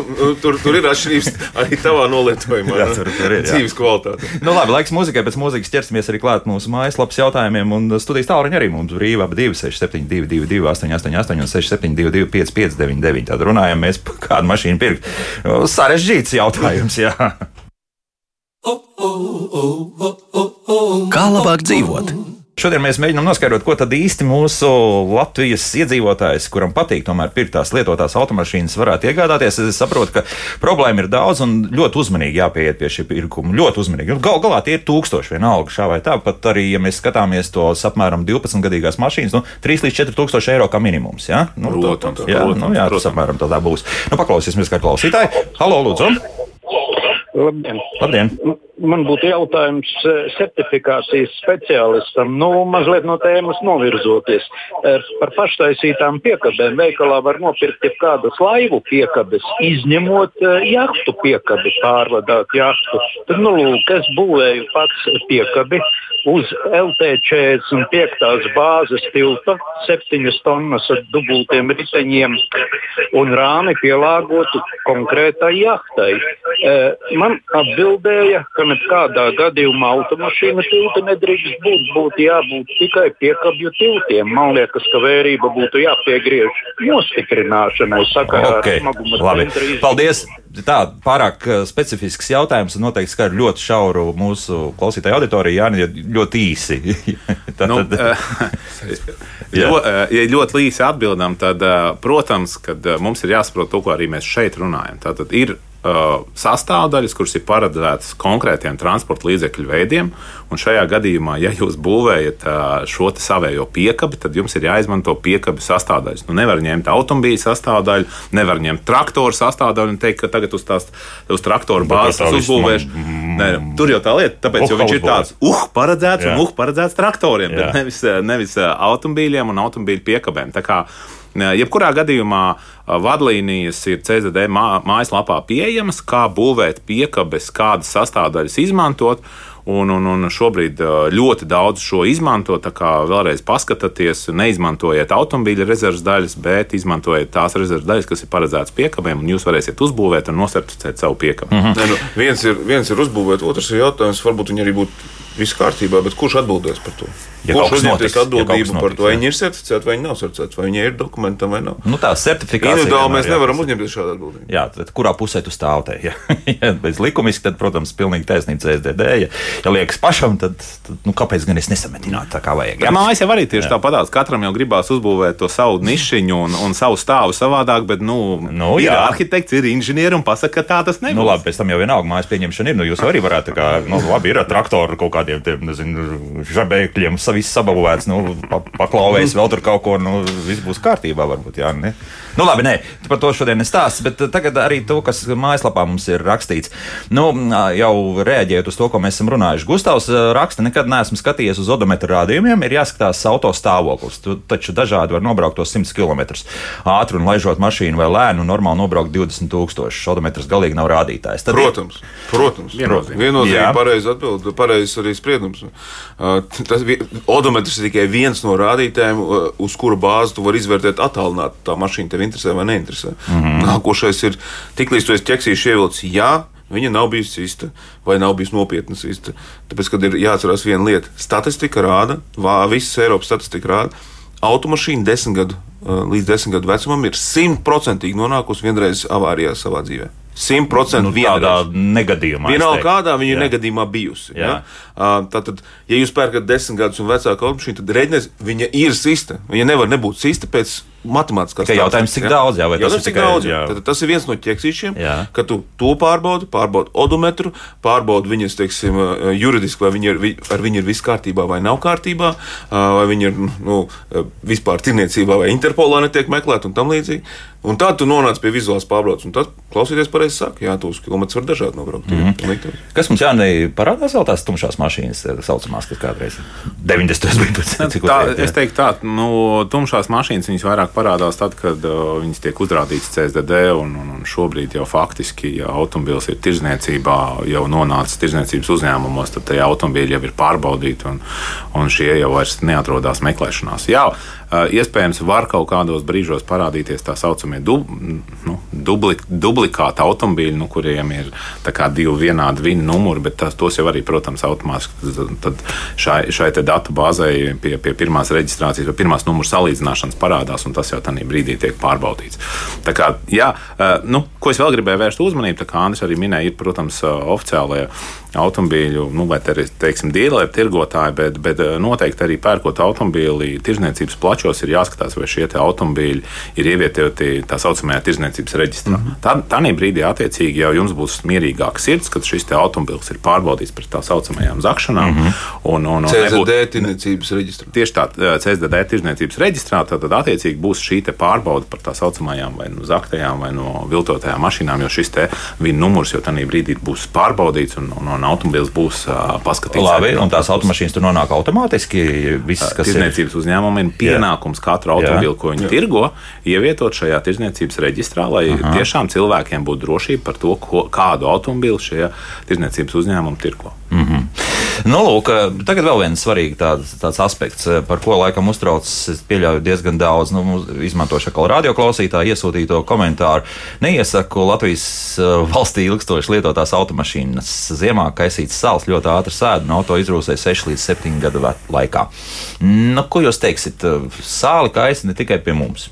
S2: tur, tur ir atšķirības arī tavā nolietojumā. Jā, tur, tur ir. Dzīves kvalitāte.
S1: Nu, labi, laiks muzikai, pēc muzikas ķersimies arī klāt mūsu mājaslapas jautājumiem, un studijas tālruņi arī mums brīva ap 26722, 888 un 672, 559. Tad runājam mēs par [laughs] kādu mašīnu pirkt. Sarežģīts jautājums, jā.
S5: Kā labāk dzīvot?
S1: Šodien mēs mēģinām noskaidrot, ko tad īsti mūsu Latvijas iedzīvotājs, kuram patīk tomēr pirkt tās lietotās automašīnas, varētu iegādāties. Es saprotu, ka problēma ir daudz un ļoti uzmanīgi jāpieiet pie šī pirkuma. Ļoti uzmanīgi. Nu, gal galā tie ir tūkstoši vienalga šā vai tā. Pat arī, ja mēs skatāmies tos apmēram 12 gadīgās mašīnas, nu, 3 līdz 4 tūkstoši eiro kā minimums. Ja? Nu,
S3: protams,
S1: jā, protams, nu, jā, tas apmēram tādā būs. Nu, paklausīsimies, kā klausītāji. Halo, lūdzu!
S6: Labdien!
S1: Labdien.
S6: Man būtu jautājums eh, certifikācijas speciālistam, nu, mazliet no tēmas novirzoties. Eh, par paštaisītām piekabēm veikalā var nopirkt jebkādas laivu piekabes, izņemot eh, jahtu piekabi, pārvadāt jahtu. Tad, nu, lūk, es būvēju pats piekabi uz LT45 bāzes tilta, 7 tonnas ar dubultiem riteņiem un rāmi pielāgotu konkrētai jahtai. Man atbildēja, ka nekādā gadījumā automašīna tilta nedrīkst būt. Būtu jābūt tikai piekabju tiltiem. Man liekas, ka vērība būtu jāpiegriež nostiprināšanai sakarā
S1: okay. ar smaguma centru. Paldies! Tā pārāk uh, specifisks jautājums un noteikti skar ļoti šauru mūsu klausītāju auditoriju. Jā, ļoti īsi. [laughs]
S3: tā, nu, tad... [laughs] ja uh, ļoti īsi atbildam, tad, protams, kad mums ir jāsaprot to, ko arī mēs šeit runājam. Tātad ir sastāvdaļas, kuras ir paredzētas konkrētiem transporta līdzekļu veidiem. Un šajā gadījumā, ja jūs būvējat uh, šo savējo piekabi, tad jums ir jāizmanto piekabi sastāvdaļas. Nu, nevar ņemt automobīļa sastāvdaļu, nevar ņemt traktoru sastāvdaļu un teikt, ka tagad uz tās uz traktoru bāzes uzbūvēšu. Nē, tur jau tā lieta, tāpēc, oh, viņš ir tāds uh, paredzēts Jā. un uh, paredzēts traktoriem, Jā. bet nevis, nevis automobīļiem un automobīļu piekabēm. Tā kā Jebkurā gadījumā vadlīnijas ir CZD mājaslapā pieejamas, kā būvēt piekabes, kādas sastāvdaļas izmantot. Un, un, un šobrīd ļoti daudz šo izmanto. Tā kā vēlreiz paskatieties, neizmantojiet automobīļa rezerves daļas, bet izmantojiet tās rezerves daļas, kas ir paredzētas piekabēm, un jūs varēsiet uzbūvēt un nosertificēt savu piekabu. Mm
S2: -hmm. ne, nu, viens, ir, viens ir uzbūvēt, otrs ir jautājums, varbūt viņi arī būtu viss kārtībā, bet kurš atbildēs par to? Ja Kurš uzņemties atbildību ja par to, vai viņi ir certificēti, vai viņi nav certificēti, vai viņi ir dokumentam vai nav?
S1: Nu, tā certifikācija.
S2: Individuāli mēs nevaram uzņemties šādu atbildību.
S1: Jā, tad kurā pusē tu stāv te? [laughs] Ja, ja bez likumiski, tad, protams, pilnīgi taisnība CSDD. Ja, ja liekas pašam, tad, tad nu, kāpēc gan es nesametinātu tā kā vajag?
S3: Jā, mājas jau arī tieši tāpatās. Katram jau gribās uzbūvēt to savu nišiņu un, un savu stāvu savādāk, bet, nu, nu ir jā. arhitekts, ir inženieri un pasaka, ka tā tas nebūs.
S1: Nu, labi, pēc tam jau vienalga mājas pieņemšana ir. Nu, jūs arī varētu, kā, nu, labi, ir ar traktoru kaut kādiem, tiem, nezinu, žabēkļiem, viss sabavūvēts nu, paklauvējis vēl tur kaut ko, nu, viss būs kārtībā, varbūt. Jā, ne? Nu, labi, nē, par to šodien nestāstu, bet tagad arī to, kas mājaslapā mums ir rakstīts. Nu, jau reaģējot uz to, ko mēs esam runājuši. Gustavs raksta, nekad neesmu skatījies uz odometru rādījumiem, ir jāskatās auto stāvoklis. Tu taču dažādi var nobraukt tos 100 km ātri un laižot mašīnu vai lēnu, normāli nobraukt 20 000. Odometrs galīgi nav rādītājs.
S2: Tad protams, protams. Viennozīmīgi pareizi atbild, pareizs arī spriedums. Uh, tas odometrs ir tikai viens no rādītājiem, uh, uz kura bāzi tu vari izvērtēt attālināt tā mašīna tev interesē vai neinteresē. Mm -hmm. Nākošais ir, tiklīdz tu esi ķeksīši ievilcis, jā, viņa nav bijusi īsta vai nav bijusi nopietna īsta. Tāpēc, kad ir jāatcerās viena lieta, statistika rāda, visas Eiropas statistika rāda, automašīna desmit gadu, uh, līdz desmit gadu vecumam ir simtprocentīgi nonākusi vienreiz avārijā savā dzīvēm. 100% nu,
S1: tādā negadījumā.
S2: Vienalga, kādā viņa ir negadījumā bijusi. Ja? Uh, tātad, ja jūs pērkat desmit gadus un vecāku automašīnu, tad reizēs viņa ir sista. Viņa nevar nebūt sista pēc matemātiskā
S1: Tikai jautājums, cik daudz, jā, vai tas
S2: jautājums,
S1: ir
S2: cik
S1: tikai-
S2: daudz, jā. Tad, tas ir viens no ķeksīšiem,
S1: Jā.
S2: ka tu to pārbaudi, pārbaudi odometru, pārbaudi viņas, teiksim, juridiski, vai viņi ir, ar viņu ir viss kārtībā vai nav kārtībā, vai viņi ir nu, vispār tirniecībā vai Interpolā netiek meklēti un tam līdzīgi. Un tad tu nonāc pie vizuālās pārbaudas, un tad klausīties pareizi saka, jā, tos kilometrus var dažādi nobraukt. Mm -hmm.
S1: Kas mums jānē, parādās vēl tās tumšās mašīnas, tā saucamās, kas kādreiz 90. bija. Cik
S3: Tā, es teiktu, tā, nu, tumšās mašīnas viņas vairāk parādās tad, kad uh, viņas tiek uzrādītas CSDD. Un, un, un šobrīd jau faktiski, ja automobīls ir tirzniecībā, jau nonācis tirzniecības uzņēmumos, tad tie automobīļi jau ir pārbaudīti un, un šie jau vairs neatrodas meklēšanās. Jā, uh, iespējams, var kaut kādos brīžos parādīties tā saucamie dub, nu, dubli, dublikāti automobīļi, nu, kuriem ir divi vienādi viņa numuri, bet tas, tos jau arī, protams, automātiski šai, šai datu bāzei pie, pie pirmās reģistrācijas vai pirmās numuru salīdzināšanas parādās, un tas jau tādā brīdī tiek pārbaudīts. Tā kā, jā, eh, nu, ko es vēl gribēju vērst uzmanību, tā kā Andris arī minēja, ir, protams, oficiālie automobīļu, nu, vai te, teiksim, dīleri, tirgotāji, bet, bet noteikti arī pērkot automobīli tirzniecības plačos ir jāskatās, vai šie automobīļi ir ievietoti tā saucamajā tirzniecības reģistrā. Mm -hmm. Tad, tādā brīdī, attiecīgi, jau jums būs mierīgāka sirds, kad šis automobīls ir pārbaudīts pret tā saucamajām zakšanām. Mm -hmm. un, un, un
S2: CZD tirniecības reģistrā.
S3: Tieši tā, CSDD tirzniecības reģistrā, tad, tad attiecīgi būs šī te pārbaude par tā saucamajām vai nu zaktajām vai no viltotajām mašīnām, jo šis te viņa numurs jau tajā brīdī būs pārbaudīts un, un, un automobils būs uh, paskatīts.
S1: Labi, un tās automašīnas tur nonāk automātiski. Viss, kas ir
S3: Tirzniecības uzņēmumiem ir pienākums katru automobili, ko viņi tirgo, ievietot šajā tirzniecības reģistrā, lai Aha. tiešām cilvēkiem būtu drošība par to, ko, kādu automobili šie tirzniecības uzņēmumi tirgo.
S1: Nu, lūk, tagad vēl viens svarīgs tāds, tāds aspekts, par ko laikam uztraucas, es pieļauju diezgan daudz, nu, izmantošu atkal radioklausītāju iesūtīto komentāru. Neiesaku Latvijas uh, valstī ilgstoši lietotās automašīnas. Ziemā kaisīts sāls ļoti ātri sēž un auto izrūsē 6 līdz 7 gadu laikā. Nu, ko jūs teiksit? Sāli kaisa ne tikai pie mums.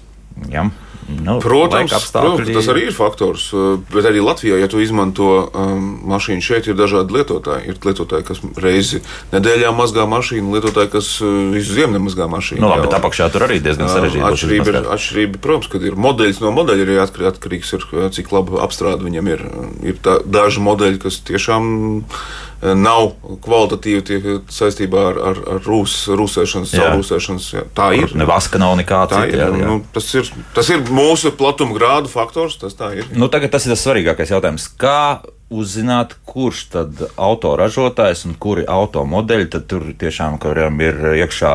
S1: Ja? Nu,
S2: Protams, protams, tas arī ir faktors. uh, Bet arī Latvijā, ja tu izmanto um, mašīnu šeit, ir dažādi lietotāji. Ir lietotāji, kas reizi nedēļā mazgā mašīnu, lietotāji, kas uh, visu ziemu nemazgā mašīnu.
S1: Nu, labi, bet apakšā tur arī diezgan sarežģīti. būs
S2: Atšķirība ir, atšķirība, protams, kad ir modeļs no modeļa arī atkarīgs, atkarīgs ir, cik laba apstrāde viņam ir. Ir tā, daži modeļi, kas tiešām eh, nav kvalitatīvi tie, saistībā ar, ar, ar rūs, rūsēšanas,
S1: Jā.
S2: rūsēšanas. Jā, tā ir.
S1: Ne vaska nav nekā cita.
S2: nu, tas, ir, tas ir mūsu platuma grādu faktors. Tas tā ir.
S1: Nu, tagad tas ir tas svarīgākais jautājums. Kā uzzināt, kurš tad autoražotājs un kuri automodeļi tad tur tiešām ir iekšā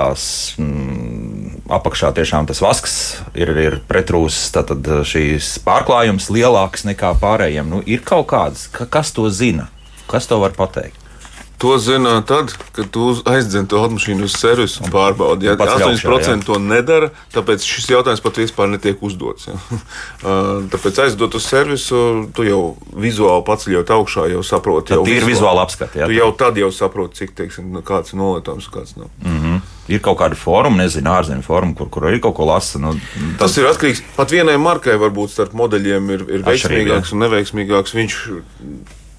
S1: mm, apakšā tiešām tas vasks, ir, ir pretrūs, tad šīs pārklājums lielāks nekā pārējiem. Nu, ir kaut kāds, ka, kas to zina? Kas to var pateikt?
S2: To zina tad, kad tu aizdzen to automašīnu uz servisu un pārbaudi. Ja
S1: Pats ļaukšā,
S2: 8% to nedara, tāpēc šis jautājums pat vispār netiek uzdots. Ja. [laughs] Uh, Tāpēc aizdot uz servisu, tu jau vizuāli paceļot augšā, jau saproti.
S1: Tad
S2: jau
S1: ir vizuāli apskati, jā?
S2: Tu jau tad jau saproti, cik teiksim, nu, kāds ir nolietojums kāds nav.
S1: Mm. Ir kaut kāda forma, nezinu, ārzemju forma, kur, kur arī kaut ko lasa. Nu,
S2: Tas ir atkarīgs. Pat vienai markai varbūt starp modeļiem ir, ir veiksmīgāks un neveiksmīgāks. Viņš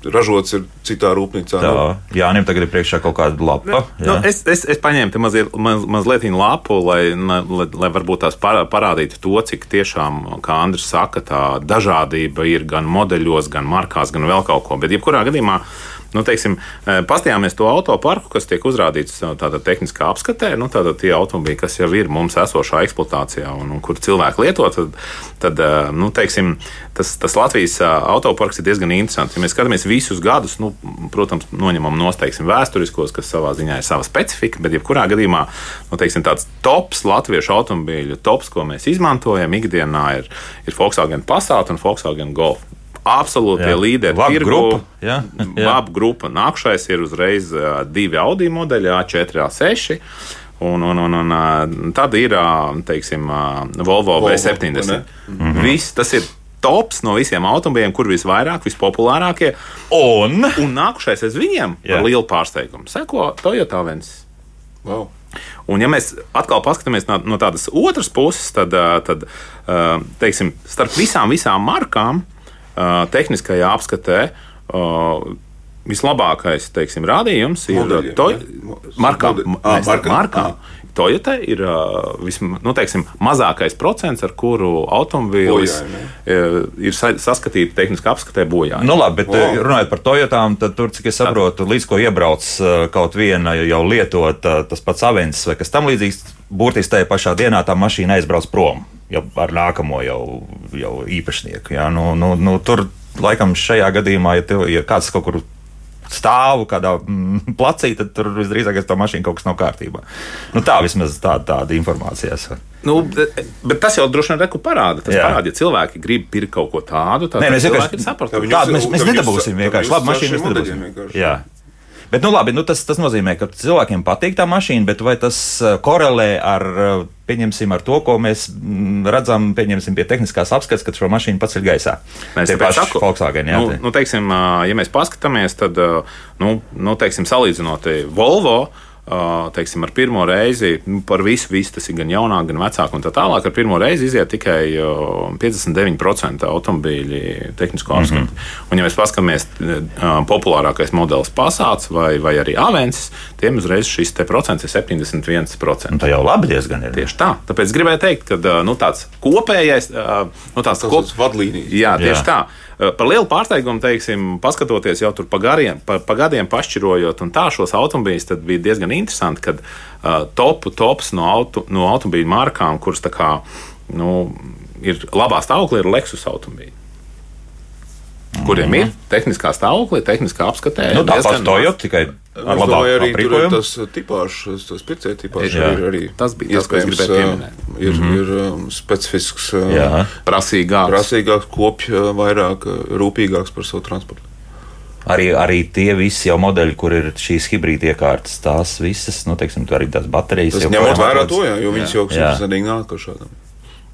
S2: ražots ir citā rūpnīcā.
S1: tā,
S2: Nu,
S1: Jānim tagad ir priekšā kaut kāda lapa.
S3: Nu, es, es, es paņēmu te maziet, maz, mazliet lapu, lai, lai, lai varbūt tās parā- parādītu to, cik tiešām, kā Andris saka, tā dažādība ir gan modeļos, gan markās, gan vēl kaut ko. Bet, jebkurā gadījumā, nu, teiksim, eh, pastījāmies to autoparku, kas tiek uzrādīts eh, tādā tehniskā apskatē, nu, tātad tie automobīļi, kas jau ir mums esošā eksploatācijā un, un kur cilvēki lieto, tad, tad eh, nu, teiksim, tas, tas Latvijas autoparks ir diezgan interesants. Ja mēs skatāmies visus gadus, nu, protams, noņemam nosteiksim vēsturiskos, kas savā ziņā ir sava specifika, bet jebkurā gadījumā nu, teiksim, tāds tops latviešu automobīļu tops, ko mēs izmantojam ikdienā, ir, ir Volkswagen Passat un Volkswagen Golf. Absolūti
S1: Jā.
S3: līderi.
S1: Vab
S3: tirgu.
S1: grupa, jā. Jā.
S3: Vab grupa. Nākamais ir uzreiz divi Audi modeļi, A4, A6. Un, un, un, un tad ir teiksim, Volvo
S2: Volvo,
S3: V70.
S2: vai
S3: Mhm. Viss tas ir tops no visiem automobiļiem, kur visvairāk, vispopulārākie.
S1: Un
S3: Un nākamais aiz viņiem
S1: Jā.
S3: ar lielu pārsteigumu seko Toyota Vens.
S2: wow.
S3: Un, ja mēs atkal paskatāmies no, no tādas otras puses, tad, tad teiksim, starp visām, visām markām, tehniskajā apskatē, vislabākais teiksim, rādījums ir
S2: Modeļiem,
S3: to,
S2: ja?
S3: Markām. Ā,
S2: markām?
S3: markām. Toyota ir uh, vism, nu, teiksim, mazākais procents, ar kuru automobīlis ir sa saskatīti tehniskā apskatē bojājumi.
S1: Nu, labi, bet
S2: Wow.
S1: runājot par Toyotām, tad tur, cik es saprotu, līdz ko iebrauc kaut viena jau lietota, tas pats Avensis vai kas tam līdzīgs, burtiski tajā pašā dienā tā mašīna aizbrauc prom jau ar nākamo jau, jau īpašnieku. Jā. Nu, nu, nu, tur laikam šajā gadījumā, ja, tev, ja kāds kaut kur stāvu kādā mm, placī, tad tur visdrīzāk tā mašīna kaut kas nav kārtībā. Nu, tā vismaz tā, tāda informācija.
S3: Nu, bet, bet tas jau droši vien reku parāda. Tas
S1: Jā.
S3: parāda, ja cilvēki grib pirkt kaut ko tādu, tad
S1: Nē, mēs vienkārši-
S2: viņu-
S1: Tādu mēs, mēs nedabūsim vienkārši. Labi, mašīnu
S2: ar
S1: mēs nedabūsim. Bet, nu, labi, nu, tas, tas nozīmē, ka cilvēkiem patīk tā mašīna, bet vai tas uh, korelē ar, uh, pieņemsim, ar to, ko mēs mm, redzam, pieņemsim, pie tehniskās apskates, kad šo mašīnu paceļ gaisā?
S3: Mēs tāpēc
S1: paši
S3: saku-
S1: Volkswagen, jā,
S3: nu, nu, teiksim, ā, ja mēs paskatāmies, tad, nu, nu, teiksim, salīdzinot eh, Volvo. Teiksim, ar pirmo reizi nu, par visu, visu tas ir gan jaunāk, gan vecāk, un tā tālāk. Ar pirmo reizi iziet tikai ā, 59% automobīļu tehnisko apskati. Mm -hmm. Un, ja mēs paskatāmies, populārākais modelis Passats vai, vai arī Avensis, tiem uzreiz šis te procents ir 71%.
S1: Nu, tā jau labi diezgan ir.
S3: Tieši tā. Tāpēc gribēju teikt, ka nu, tāds kopējais, nu, tāds
S2: Tas
S3: kop-
S2: ir vadlīnijas.
S3: Jā, tieši
S1: jā.
S3: tā. Uh, Par lielu pārsteigumu, teiksim, paskatoties jau tur pa, gariem, pa, pa gadiem, pašķirojot un tā šos automobīļus, tad bija diezgan interesanti, ka uh, topu tops no, auto, no automobīļu markām, kuras kā, nu, ir labā stāvoklī, ir Lexus automobīļi. Kuriem ir tehniskā stāvoklī, tehniskā apskatē.
S1: Nu, tā
S3: diezgan
S1: pats Toyota tikai ar
S2: domāju,
S1: labāku
S2: arī tur ir tas tipāžs, tas pircēja tipāžs.
S1: Jā.
S2: Ir arī
S3: Tas bija tas, ko es gribēju pieminēt.
S2: Ir, mm -hmm. ir um, specifisks,
S1: Jā.
S3: prasīgāks.
S2: prasīgāks, kopš vairāk rūpīgāks par savu transportu.
S1: Arī, arī tie visi jau modeļi, kur ir šīs hibrīda iekārtas, tās visas, nu, teiksim, arī tās baterijas.
S2: Tas
S1: jau
S2: ņemot vērā to, jā, jo viņas jau simtprocentīgi nāk ar šādām.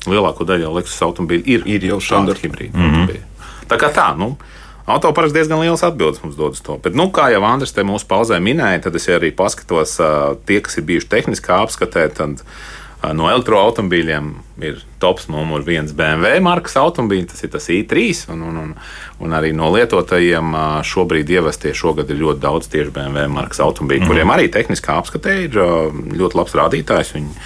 S3: lielāko daļu jau Lexus automobīļu ir,
S2: Ir jau
S3: šādi
S2: standarta.
S3: hibrīdi. Mm -hmm. Tā kā tā, nu, autoparks diezgan liels atbildes mums dod uz to. Bet, nu, kā jau Andris te mūsu pauzē minēja, tad es arī paskatos, tie, kas ir bijuši tehniskā apskatē, tad ā, no elektroautobīļiem ir tops numur viens BMW markas automobīļi, tas ir tas i3, un, un, un, un arī no lietotajiem ā, šobrīd ievestie šogad ir ļoti daudz tieši BMW markas automobīļu, mm. kuriem arī tehniskā apskatē ir ā, ļoti labs rādītājs. Viņi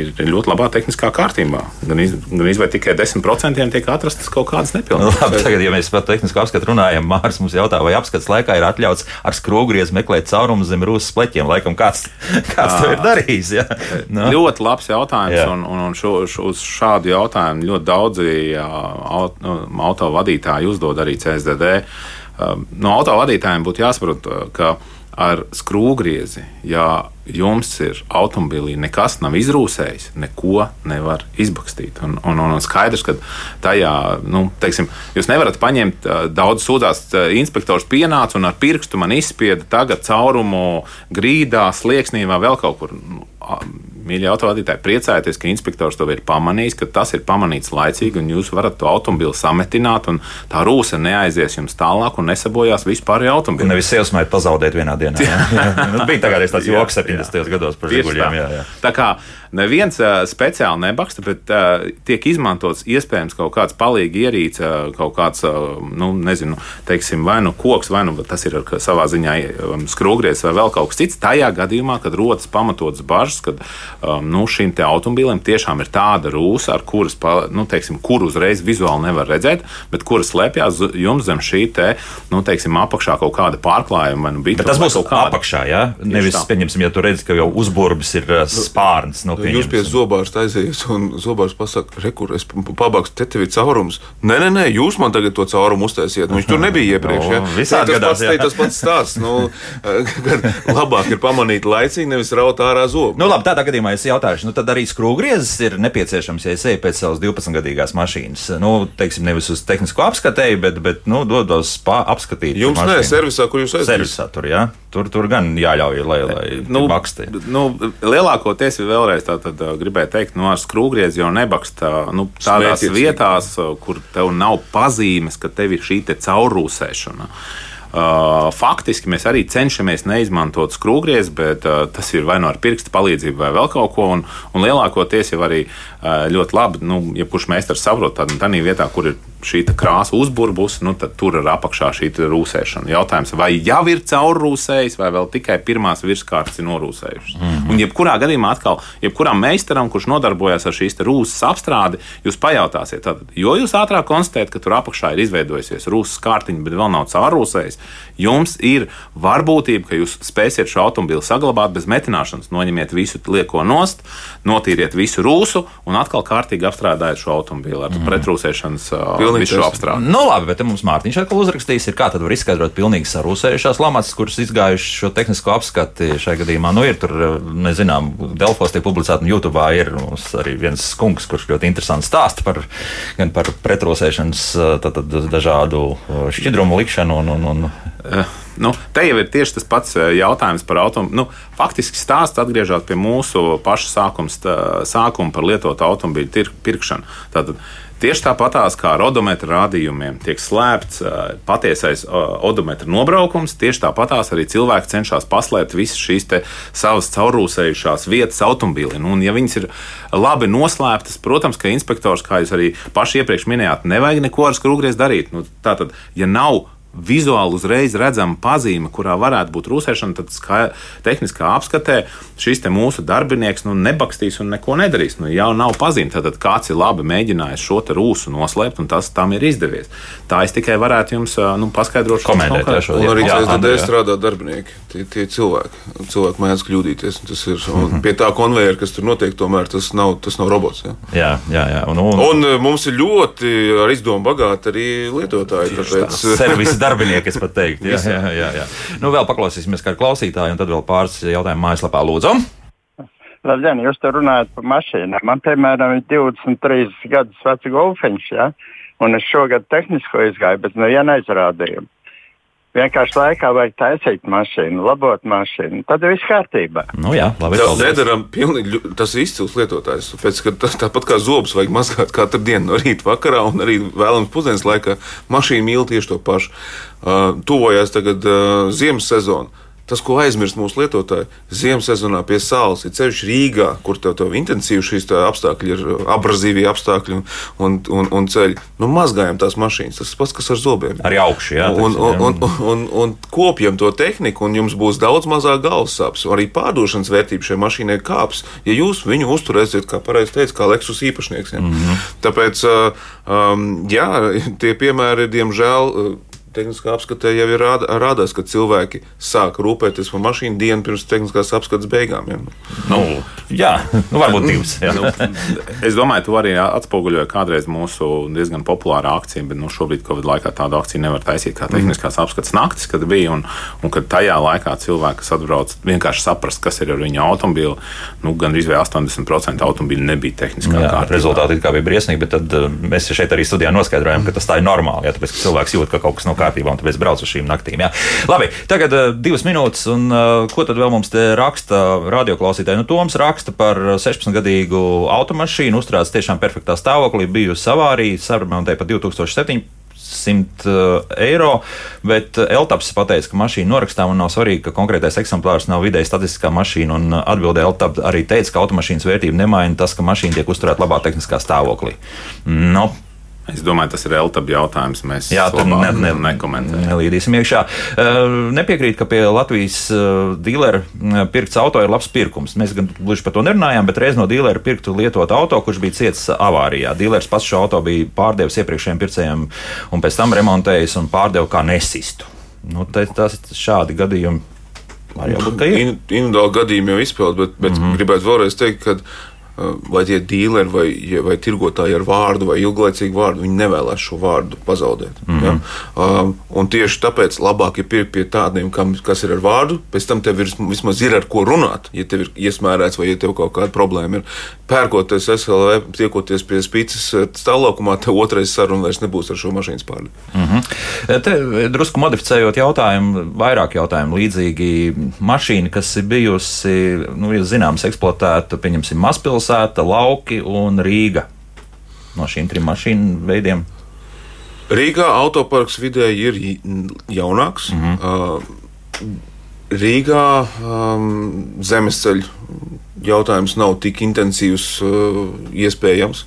S3: ir ļoti labā tehniskā kārtībā. Gan, iz, gan izvēl tikai 10% tiek atrastas kaut kādas
S1: Nu,
S3: nepilnības.
S1: labi, tagad, ja mēs par tehnisko apskatu runājam, Mārcis mums jautā, vai apskats laikā ir atļauts ar skrūvgriezu meklēt caurumus zem rūsas pleķiem. Laikam kāds, kāds to ir darījis. Ja? Nu,
S3: Ļoti labs jautājums,
S1: Jā.
S3: un, un, un šo, šo, uz šādu jautājumu ļoti daudzi nu, autovadītāji uzdod arī CSDD. Ā, No autovadītājiem būtu jāsaprot, ā, ka ar skrūvgriezi, ja jums ir automobilī nekas nav izrūsējis, neko nevar izbakstīt. Un, un, un skaidrs, ka tajā, nu, teiksim, jūs nevarat paņemt ā, daudz sūdzās, ā, inspektors pienāca un ar pirkstu man izspieda tagad caurumu grīdā, slieksnī vai vēl kaut kur. Nu, Mīļie autovadītāji, priecājieties, ka inspektors to ir pamanījis, ka tas ir pamanīts laicīgi, un jūs varat to automobili sametināt, un tā rūsa neaizies jums tālāk un nesabojās vispār
S1: Un
S3: automobili.
S1: nevis iesmēt pazaudēt vienā dienā. Jā, jā. [laughs] Nu, bija tagad tāds joks 70. gados par žiguļiem.
S3: tā.
S1: Jā, jā.
S3: Tā kā neviens uh, speciāli nebaksta, bet uh, tiek izmantots iespējams kaut kāds palīgi ierīce, uh, kaut kāds, uh, nu, nezinu, teiksim, vai nu koks, vai nu tas ir ar savā ziņā um, skrūvgriezs vai vēl kaut kas cits. Tajā gadījumā, kad rodas pamatotas bažas, kad um, nu, šim te automobīlim tiešām ir tāda rūsa, ar kuras, pa, nu, teiksim, kuru uzreiz vizuāli nevar redzēt, bet kuras slēpjas jums zem šī te, nu, teiksim, apakšā kaut kāda pārklājuma vai nu
S1: tas būs apakšā, jā. Nevis,
S3: tā.
S1: pieņemsim, ja tu redzi, ka jau uzburbis ir spārns. Nu,
S2: Jūs pie zobārsta aiziet, un zobārs pasakā, rekur, es pabakstu, te tev ir caurums. Nē, nē, nē, jūs man tagad to caurumu uztaisiet. Nu, Viņš tur nebija [laughs] iepriekš.
S1: Nu,
S2: Ja?
S1: visādi
S2: tas,
S1: gadās,
S2: pats, tas pats stāsts. Nu, [laughs] labāk ir pamanīt laicīgi, nevis raut ārā zobu.
S1: Nu, labi, tādā gadījumā es jautāšu, nu, tad arī skrūvgriezis ir nepieciešams, ja es eju pēc savas 12-gadīgās mašīnas. Nu, teiksim, nevis uz tehnisko apskatēju, bet, bet nu, dodos pā, apskatīt.
S2: Jums nē, servisā, kur jūs aizjūtat.
S1: Servisā tur, jā. Tur, tur gan jāļauj, lai, lai
S3: Nu,
S1: bakstē.
S3: nu, lielākoties ir vēlreiz tā, tad, uh, gribēju teikt, no ar skrūvgriezi jau nebaksta nu, tādās vietās, uh, kur tev nav pazīmes, ka tev ir šī caurrūsēšana. Uh, faktiski mēs arī cenšamies neizmantot skrūvgriezu, bet uh, tas ir vai nu no ar pirksta palīdzību, vai vēl kaut ko. Un, un lielākoties jau arī uh, ļoti labi, nu, ja kurš meistars saprot, tad tādā vietā, kur ir šī krāsa uzburbus, nu, tad tur ir apakšā šī rūsēšana. Jautājums, vai jau ir caurrūsējis, vai vēl tikai pirmās virskārtas ir norūsējušas. Mm -hmm. Un, jebkurā gadījumā, atkal, jebkuram meistaram, kurš nodarbojas ar šīs rūsas apstrādi, jūs pajautāsiet, tad, jo jūs ātrāk konstatējat, ka tur apakšā ir izveidojusies rūsas kārtiņa, bet vēl nav caurrūsējis, jums ir varbūtība, ka jūs spēsiet šo automobili saglabāt bez metināšanas. Noņemiet visu lieko nost, notīriet visu rūsu un atkal kārtīgi apstrādājiet šo automobili ar mm pretrūsēšanas uh, apstrādi.
S1: Nu, labi, bet mums Mārtiņš atkal uzrakstījis, ir, kā tad var izskaidrot pilnīgi sarūsējušās lamatas, kuras izgājušas šo tehnisko apskati šajā gadījumā. Nu, ir tur, nezinām, Delfos tiek publicēta un YouTube ir arī viens skunks, kurš ļoti interesanti stāsta par, par pretrūsēšanas dažādu šķidrumu likšanu un, un, un
S3: uh. Nu, te jau ir tieši tas pats jautājums par automobīlu. Nu, faktiski stāsts atgriežas pie mūsu paša sākums, tā, sākuma par lietotu automobīļu pirkšanu. Tātad, Tieši tāpatās kā ar odometra rādījumiem tiek slēpts patiesais odometra nobraukums, tieši tāpatās arī cilvēki cenšas paslēpt visas šīs savas caurūsējušās vietas automobīlim. Un, ja viņas ir labi noslēptas, protams, ka inspektors, kā jūs arī paši iepriekš minējāt, nevajag neko ar skrūvgriezu darīt. Nu, tātad, ja nav vizuāli uzreiz redzama pazīme, kurā varētu būt rūsēšana, tad kā, tehniskā apskatē šis mūsu darbinieks nu, nebakstīs un neko nedarīs. Nu, jau nav pazīme. Tad kāds ir labi mēģinājis šo rūsu noslēpt, un tas tam ir izdevies. Tā es tikai varētu jums nu, paskaidrot,
S1: komentēt šo
S2: lietu. Arī CSDD strādā darbinieki, tie, tie cilvēki. Cilvēki mēdz kļūdīties. Tas ir mm -hmm. pie tā konveijera, kas tur notiek, tomēr tas nav, tas nav robots. Ja?
S1: Jā, jā, jā. Un,
S2: un, un mums ir ļoti ar izdomu bagāti arī lietotāji. Tāpēc...
S1: Servisa [laughs] darbinieki, es pat teiktu. Jā, jā, jā, jā. Nu, vēl paklausīsimies kādu klausītāju, un tad vēl pāris jautājumu mājaslapā lūdzu.
S7: Labdien, jūs te runājat par mašīnām. Man, piemēram, ir 23 gadus vecs golfiņš, ja? un es šogad tehnisko izgāju, bet nevienu aizrādījumu. Vienkārši laikā vajag taisīt mašīnu, labot mašīnu. Tad viss kārtībā.
S1: Nu, jā, labi.
S2: Tas nedaram pilnīgi, tas ir izcils lietotājs. Pēc, tas, tāpat kā zobus vajag mazgāt katru dienu no rīta vakarā un arī vēlams pusdienas laikā. Mašīna mīl tieši to pašu. Uh, tuvojās tagad uh, ziemas sezona Tas, ko aizmirst mūsu lietotāji, ziemas sezonā pie saules, ir ceļš Rīgā, kur tev, tev intensīvi šīs apstākļi ir abrazīvie apstākļi un, un, un, un ceļi. Nu, mazgājam tās mašīnas, tas pats, kas ar zobiem.
S1: Arī augšu, jā.
S2: Un, un, un, un, un, un kopjam to tehniku, un jums būs daudz mazāk galvas sāpes. Arī pārdošanas vērtība šai mašīnai kāps, ja jūs viņu uzturēsiet, kā pareizi teica, kā Lexus īpašnieks. Ja? Mm -hmm. Tāpēc, um, jā, tie piemēri, diemžēl, tehniskā apskatē jau ir rāda, rādās, ka cilvēki sāk rūpēties par mašīnu dienu pirms tehniskās apskates beigām. Ja?
S1: Nu, jā, nu, varbūt divas. Jā. Nu,
S3: es domāju, tu arī atspoguļoji kādreiz mūsu diezgan populāru akciju, bet nu, šobrīd, Covid laikā, tādu akciju nevar taisīt kā tehniskās apskates naktis, kad bija. Un, un kad tajā laikā cilvēki, kas atbrauc, vienkārši saprast, kas ir ar viņu automobili, nu, gan arī 80% automobīļu nebija tehniskā jā, kārtībā.
S1: Rezultāti kā bija briesmīgi, bet tad uh, mēs šeit arī studijā noskaidrojām, ka tas tā ir normāli. Jā, tāpēc, ka cilvēks jūt, ka kaut kas nav kārtībā, un tāpēc braucu uz šīm naktīm. Jā. Labi, tagad uh, divas minūtes, un uh, ko tad vēl mums te raksta radioklausītāji? Nu, Toms raksta par 16-gadīgu automašīnu, uzturēts tiešām perfektā stāvoklī, bijusi avārija, saremontēja pa 2007. 100 eiro, bet Eltaps pateica, ka mašīna norakstām un nav svarīgi, ka konkrētais eksemplārs nav vidēji statistiskā mašīna. Un atbildē Eltaps arī teica, ka automašīnas vērtība nemaina tas, ka mašīna tiek uzturēta labā tehniskā stāvoklī. Nu,
S3: Es domāju, tas ir Eltaba jautājums. Mēs
S1: Jā, tur ne, ne,
S3: nekomentējam.
S1: Nelīdīsim iekšā. Nepiekrīt, ka pie Latvijas dīlera pirkts auto ir labs pirkums. Mēs gan gluži par to nerunājām, bet reiz no dīlera pirktu lietot auto, kurš bija ciets avārijā. Dīlers pats šo auto bija pārdevis iepriekšējiem pircējiem un pēc tam remontējis un pārdeva kā nesistu. Nu, tas ir šādi gadījumi.
S2: Individuāli gadījumi jau izpildīt, bet, bet mm -hmm. gribētu vēlreiz teikt, ka vai tie dīleri vai, vai tirgotāji ar vārdu vai ilglaicīgu vārdu, viņi nevēlas šo vārdu pazaudēt. Mm -hmm. ja? um, un tieši tāpēc labāk ir pirkt pie tādiem, kam, kas ir ar vārdu, pēc tam tev ir, vismaz ir ar ko runāt, ja tev ir iesmērēts vai ja tev kaut kāda problēma ir. Pērkoties SLV, tiekoties pie spīces stāvlaukumā, tev otrais saruna vairs nebūs ar šo mašīnas pārli.
S1: Mm -hmm. Te drusku modificējot jautājumu, vairāk jautājumu līdzīgi mašīna, kas ir bijusi, nu, zināms, eksploatēta, pieņemsim, mazpilsēta pilsēta, lauki un Rīga. No šīm trim mašīnu veidiem.
S2: Rīgā autoparks vidēji ir jaunāks. Mm -hmm. Rīgā um, zemesceļu jautājums nav tik intensīvs, uh, iespējams.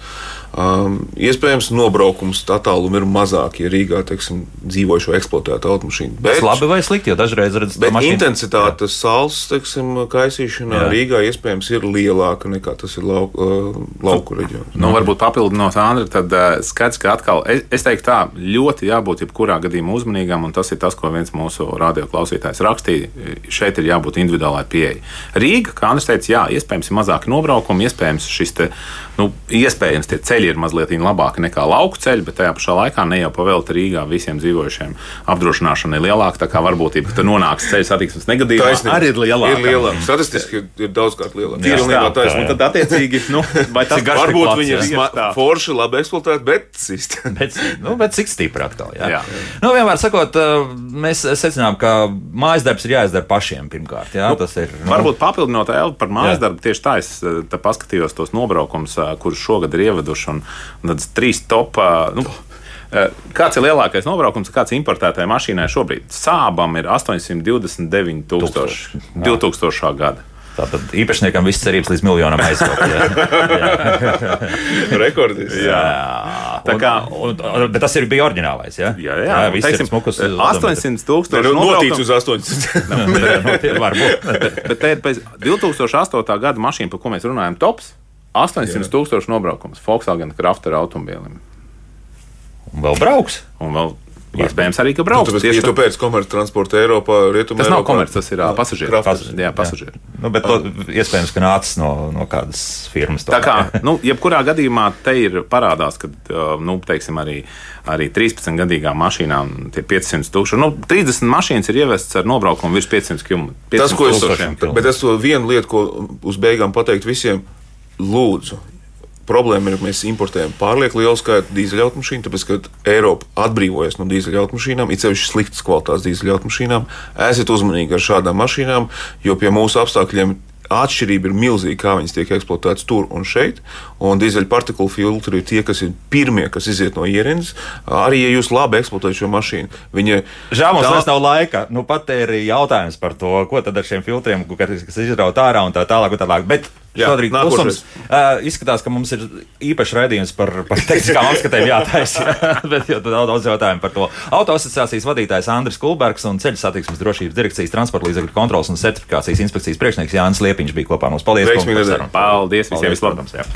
S2: Um, iespējams, nobraukums attālumi ir mazāki, ja Rīgā teiksim, dzīvojušo eksploatētu automašīnu.
S1: Tas labi vai slikti, jo dažreiz redzat,
S2: Bet intensitāte saules teiksim, kaisīšanā
S1: Jā.
S2: Jā. Rīgā iespējams ir lielāka nekā tas ir lau, uh, lauku reģionā.
S3: Nu, varbūt papildinot Andru, tad uh, skats, ka atkal, es, es teiktu, tā ļoti jābūt jebkurā gadījumā uzmanīgam, un tas ir tas, ko viens mūsu radioklausītājs rakstīja. Šeit ir jābūt individuālai pieeja. Rīga, kā Andris teica, jā, iespējams, ir mazāki nobraukumi, iespējams, šis te, nu, iespējams, tie ceļi ir mazliet labāki nekā lauku ceļi, bet tajā pašā laikā ne jau pavēlti Rīgā visiem dzīvojušiem apdrošināšana ir lielāka, tā kā varbūtība, ka nonāks ceļu satiksmes negadījumā,
S2: Taisnība.
S3: arī ir lielāka.
S2: Ir lielāka. Statistiski ir, ir daudzkārt lielāka. Pilnībā
S3: tā,
S2: taisnība.
S3: un tad attiecīgi, nu, [laughs] vai tas
S1: garš
S2: Varbūt viņi ir
S1: jā.
S3: tā.
S2: forši, labi eksploatēti, bet cīsti. [laughs]
S1: Bet, nu, bet cik stipri atkal? Jā.
S3: Jā.
S1: Nu, vienmēr sakot, uh, mēs secinām, ka mājas darbs ir jāizdara pašiem pirmkārt. Jā, tas ir. Nu,
S3: Varbūt papildinot Elvu par mājas darbu, tieši tā es eh, te paskatījos tos nobraukumus, eh, kurus šogad ir ieveduši. Un, un tādas trīs top. eh, Nu, eh, Kāds ir lielākais nobraukums, kāds importētajai mašīnai šobrīd? Sābam ir 829,000 2000. gada.
S1: Tātad īpašniekam viss cerības līdz miljonam aizsākt. [laughs]
S2: Rekordis.
S3: Jā. Tā kā,
S1: un, un, bet tas ir bija oriģinālais. Jā,
S3: jā, jā, jā
S1: viss ir smukus.
S3: 800 tūkstoši
S2: Nu, Notīts uz 800. [laughs]
S1: Nu, [laughs] Varbūt.
S3: Bet ir pēc 2008. gada mašīna, par ko mēs runājam, tops 800 tūkstoši nobraukums Volkswagen Crafter automobīlim.
S1: Un vēl brauks.
S3: Un vēl iespējams arī, ka
S2: Nu,
S3: brauks.
S2: Tāpēc,
S3: Tieši
S2: ja tu pēc komerctransporta Eiropā, Rietumē,
S3: Tas nav komerces, tas ir pasažieru.
S2: Krafters.
S3: Jā, pasažieru.
S1: Nu, bet to, iespējams, ka nācis no, no kādas firmas.
S3: Tā kā, nu, jebkurā gadījumā te ir parādās, ka, nu, teiksim, arī, arī 13 gadīgām mašīnām tie 500 tūkstoši. Nu, 30 mašīnas ir ievestas ar nobraukumu virs 500 km.
S2: Tas, ko es, bet es to vienu lietu, ko uz beigām pateikt visiem, lūdzu. Problēma ir, ka mēs importējam pārlieku lielu skaitu dīzeļautomašīnu, tāpēc, ka Eiropa atbrīvojas no dīzeļautomašīnām, it sevišķi sliktas kvalitātes dīzeļautomašīnām. Esiet uzmanīgi ar šādām mašīnām, jo pie mūsu apstākļiem atšķirība ir milzīga, kā viņas tiek eksploatētas tur un šeit. Un dīzeļpartikulu filtri ir tie, kas ir pirmie, kas iziet no ierīces. Arī, ja jūs labi eksploatējat šo mašīnu, viņa
S1: Žēl, mums
S2: tā-
S1: vairs nav laika. Nu, pat ir jautājums par to, ko tad ar šiem filtriem, kas, izraut ārā un tā tālāk. Un tā tālāk. Bet šodien klusums. Uh, izskatās, ka mums ir īpašs raidījums par, par tehniskām apskatēm jātaisa. jā. [laughs] Bet jau daudz, daudz jautājumu par to. Auto asociācijas vadītājs Andris Kulbergs un ceļu satiksmes drošības direkcijas transporta līdzekļu kontrolas un certifikācijas inspekcijas priekšnieks Jānis Liepiņš bija kopā mums. Paldies!
S3: Paldies visiem!
S1: Paldies, jā.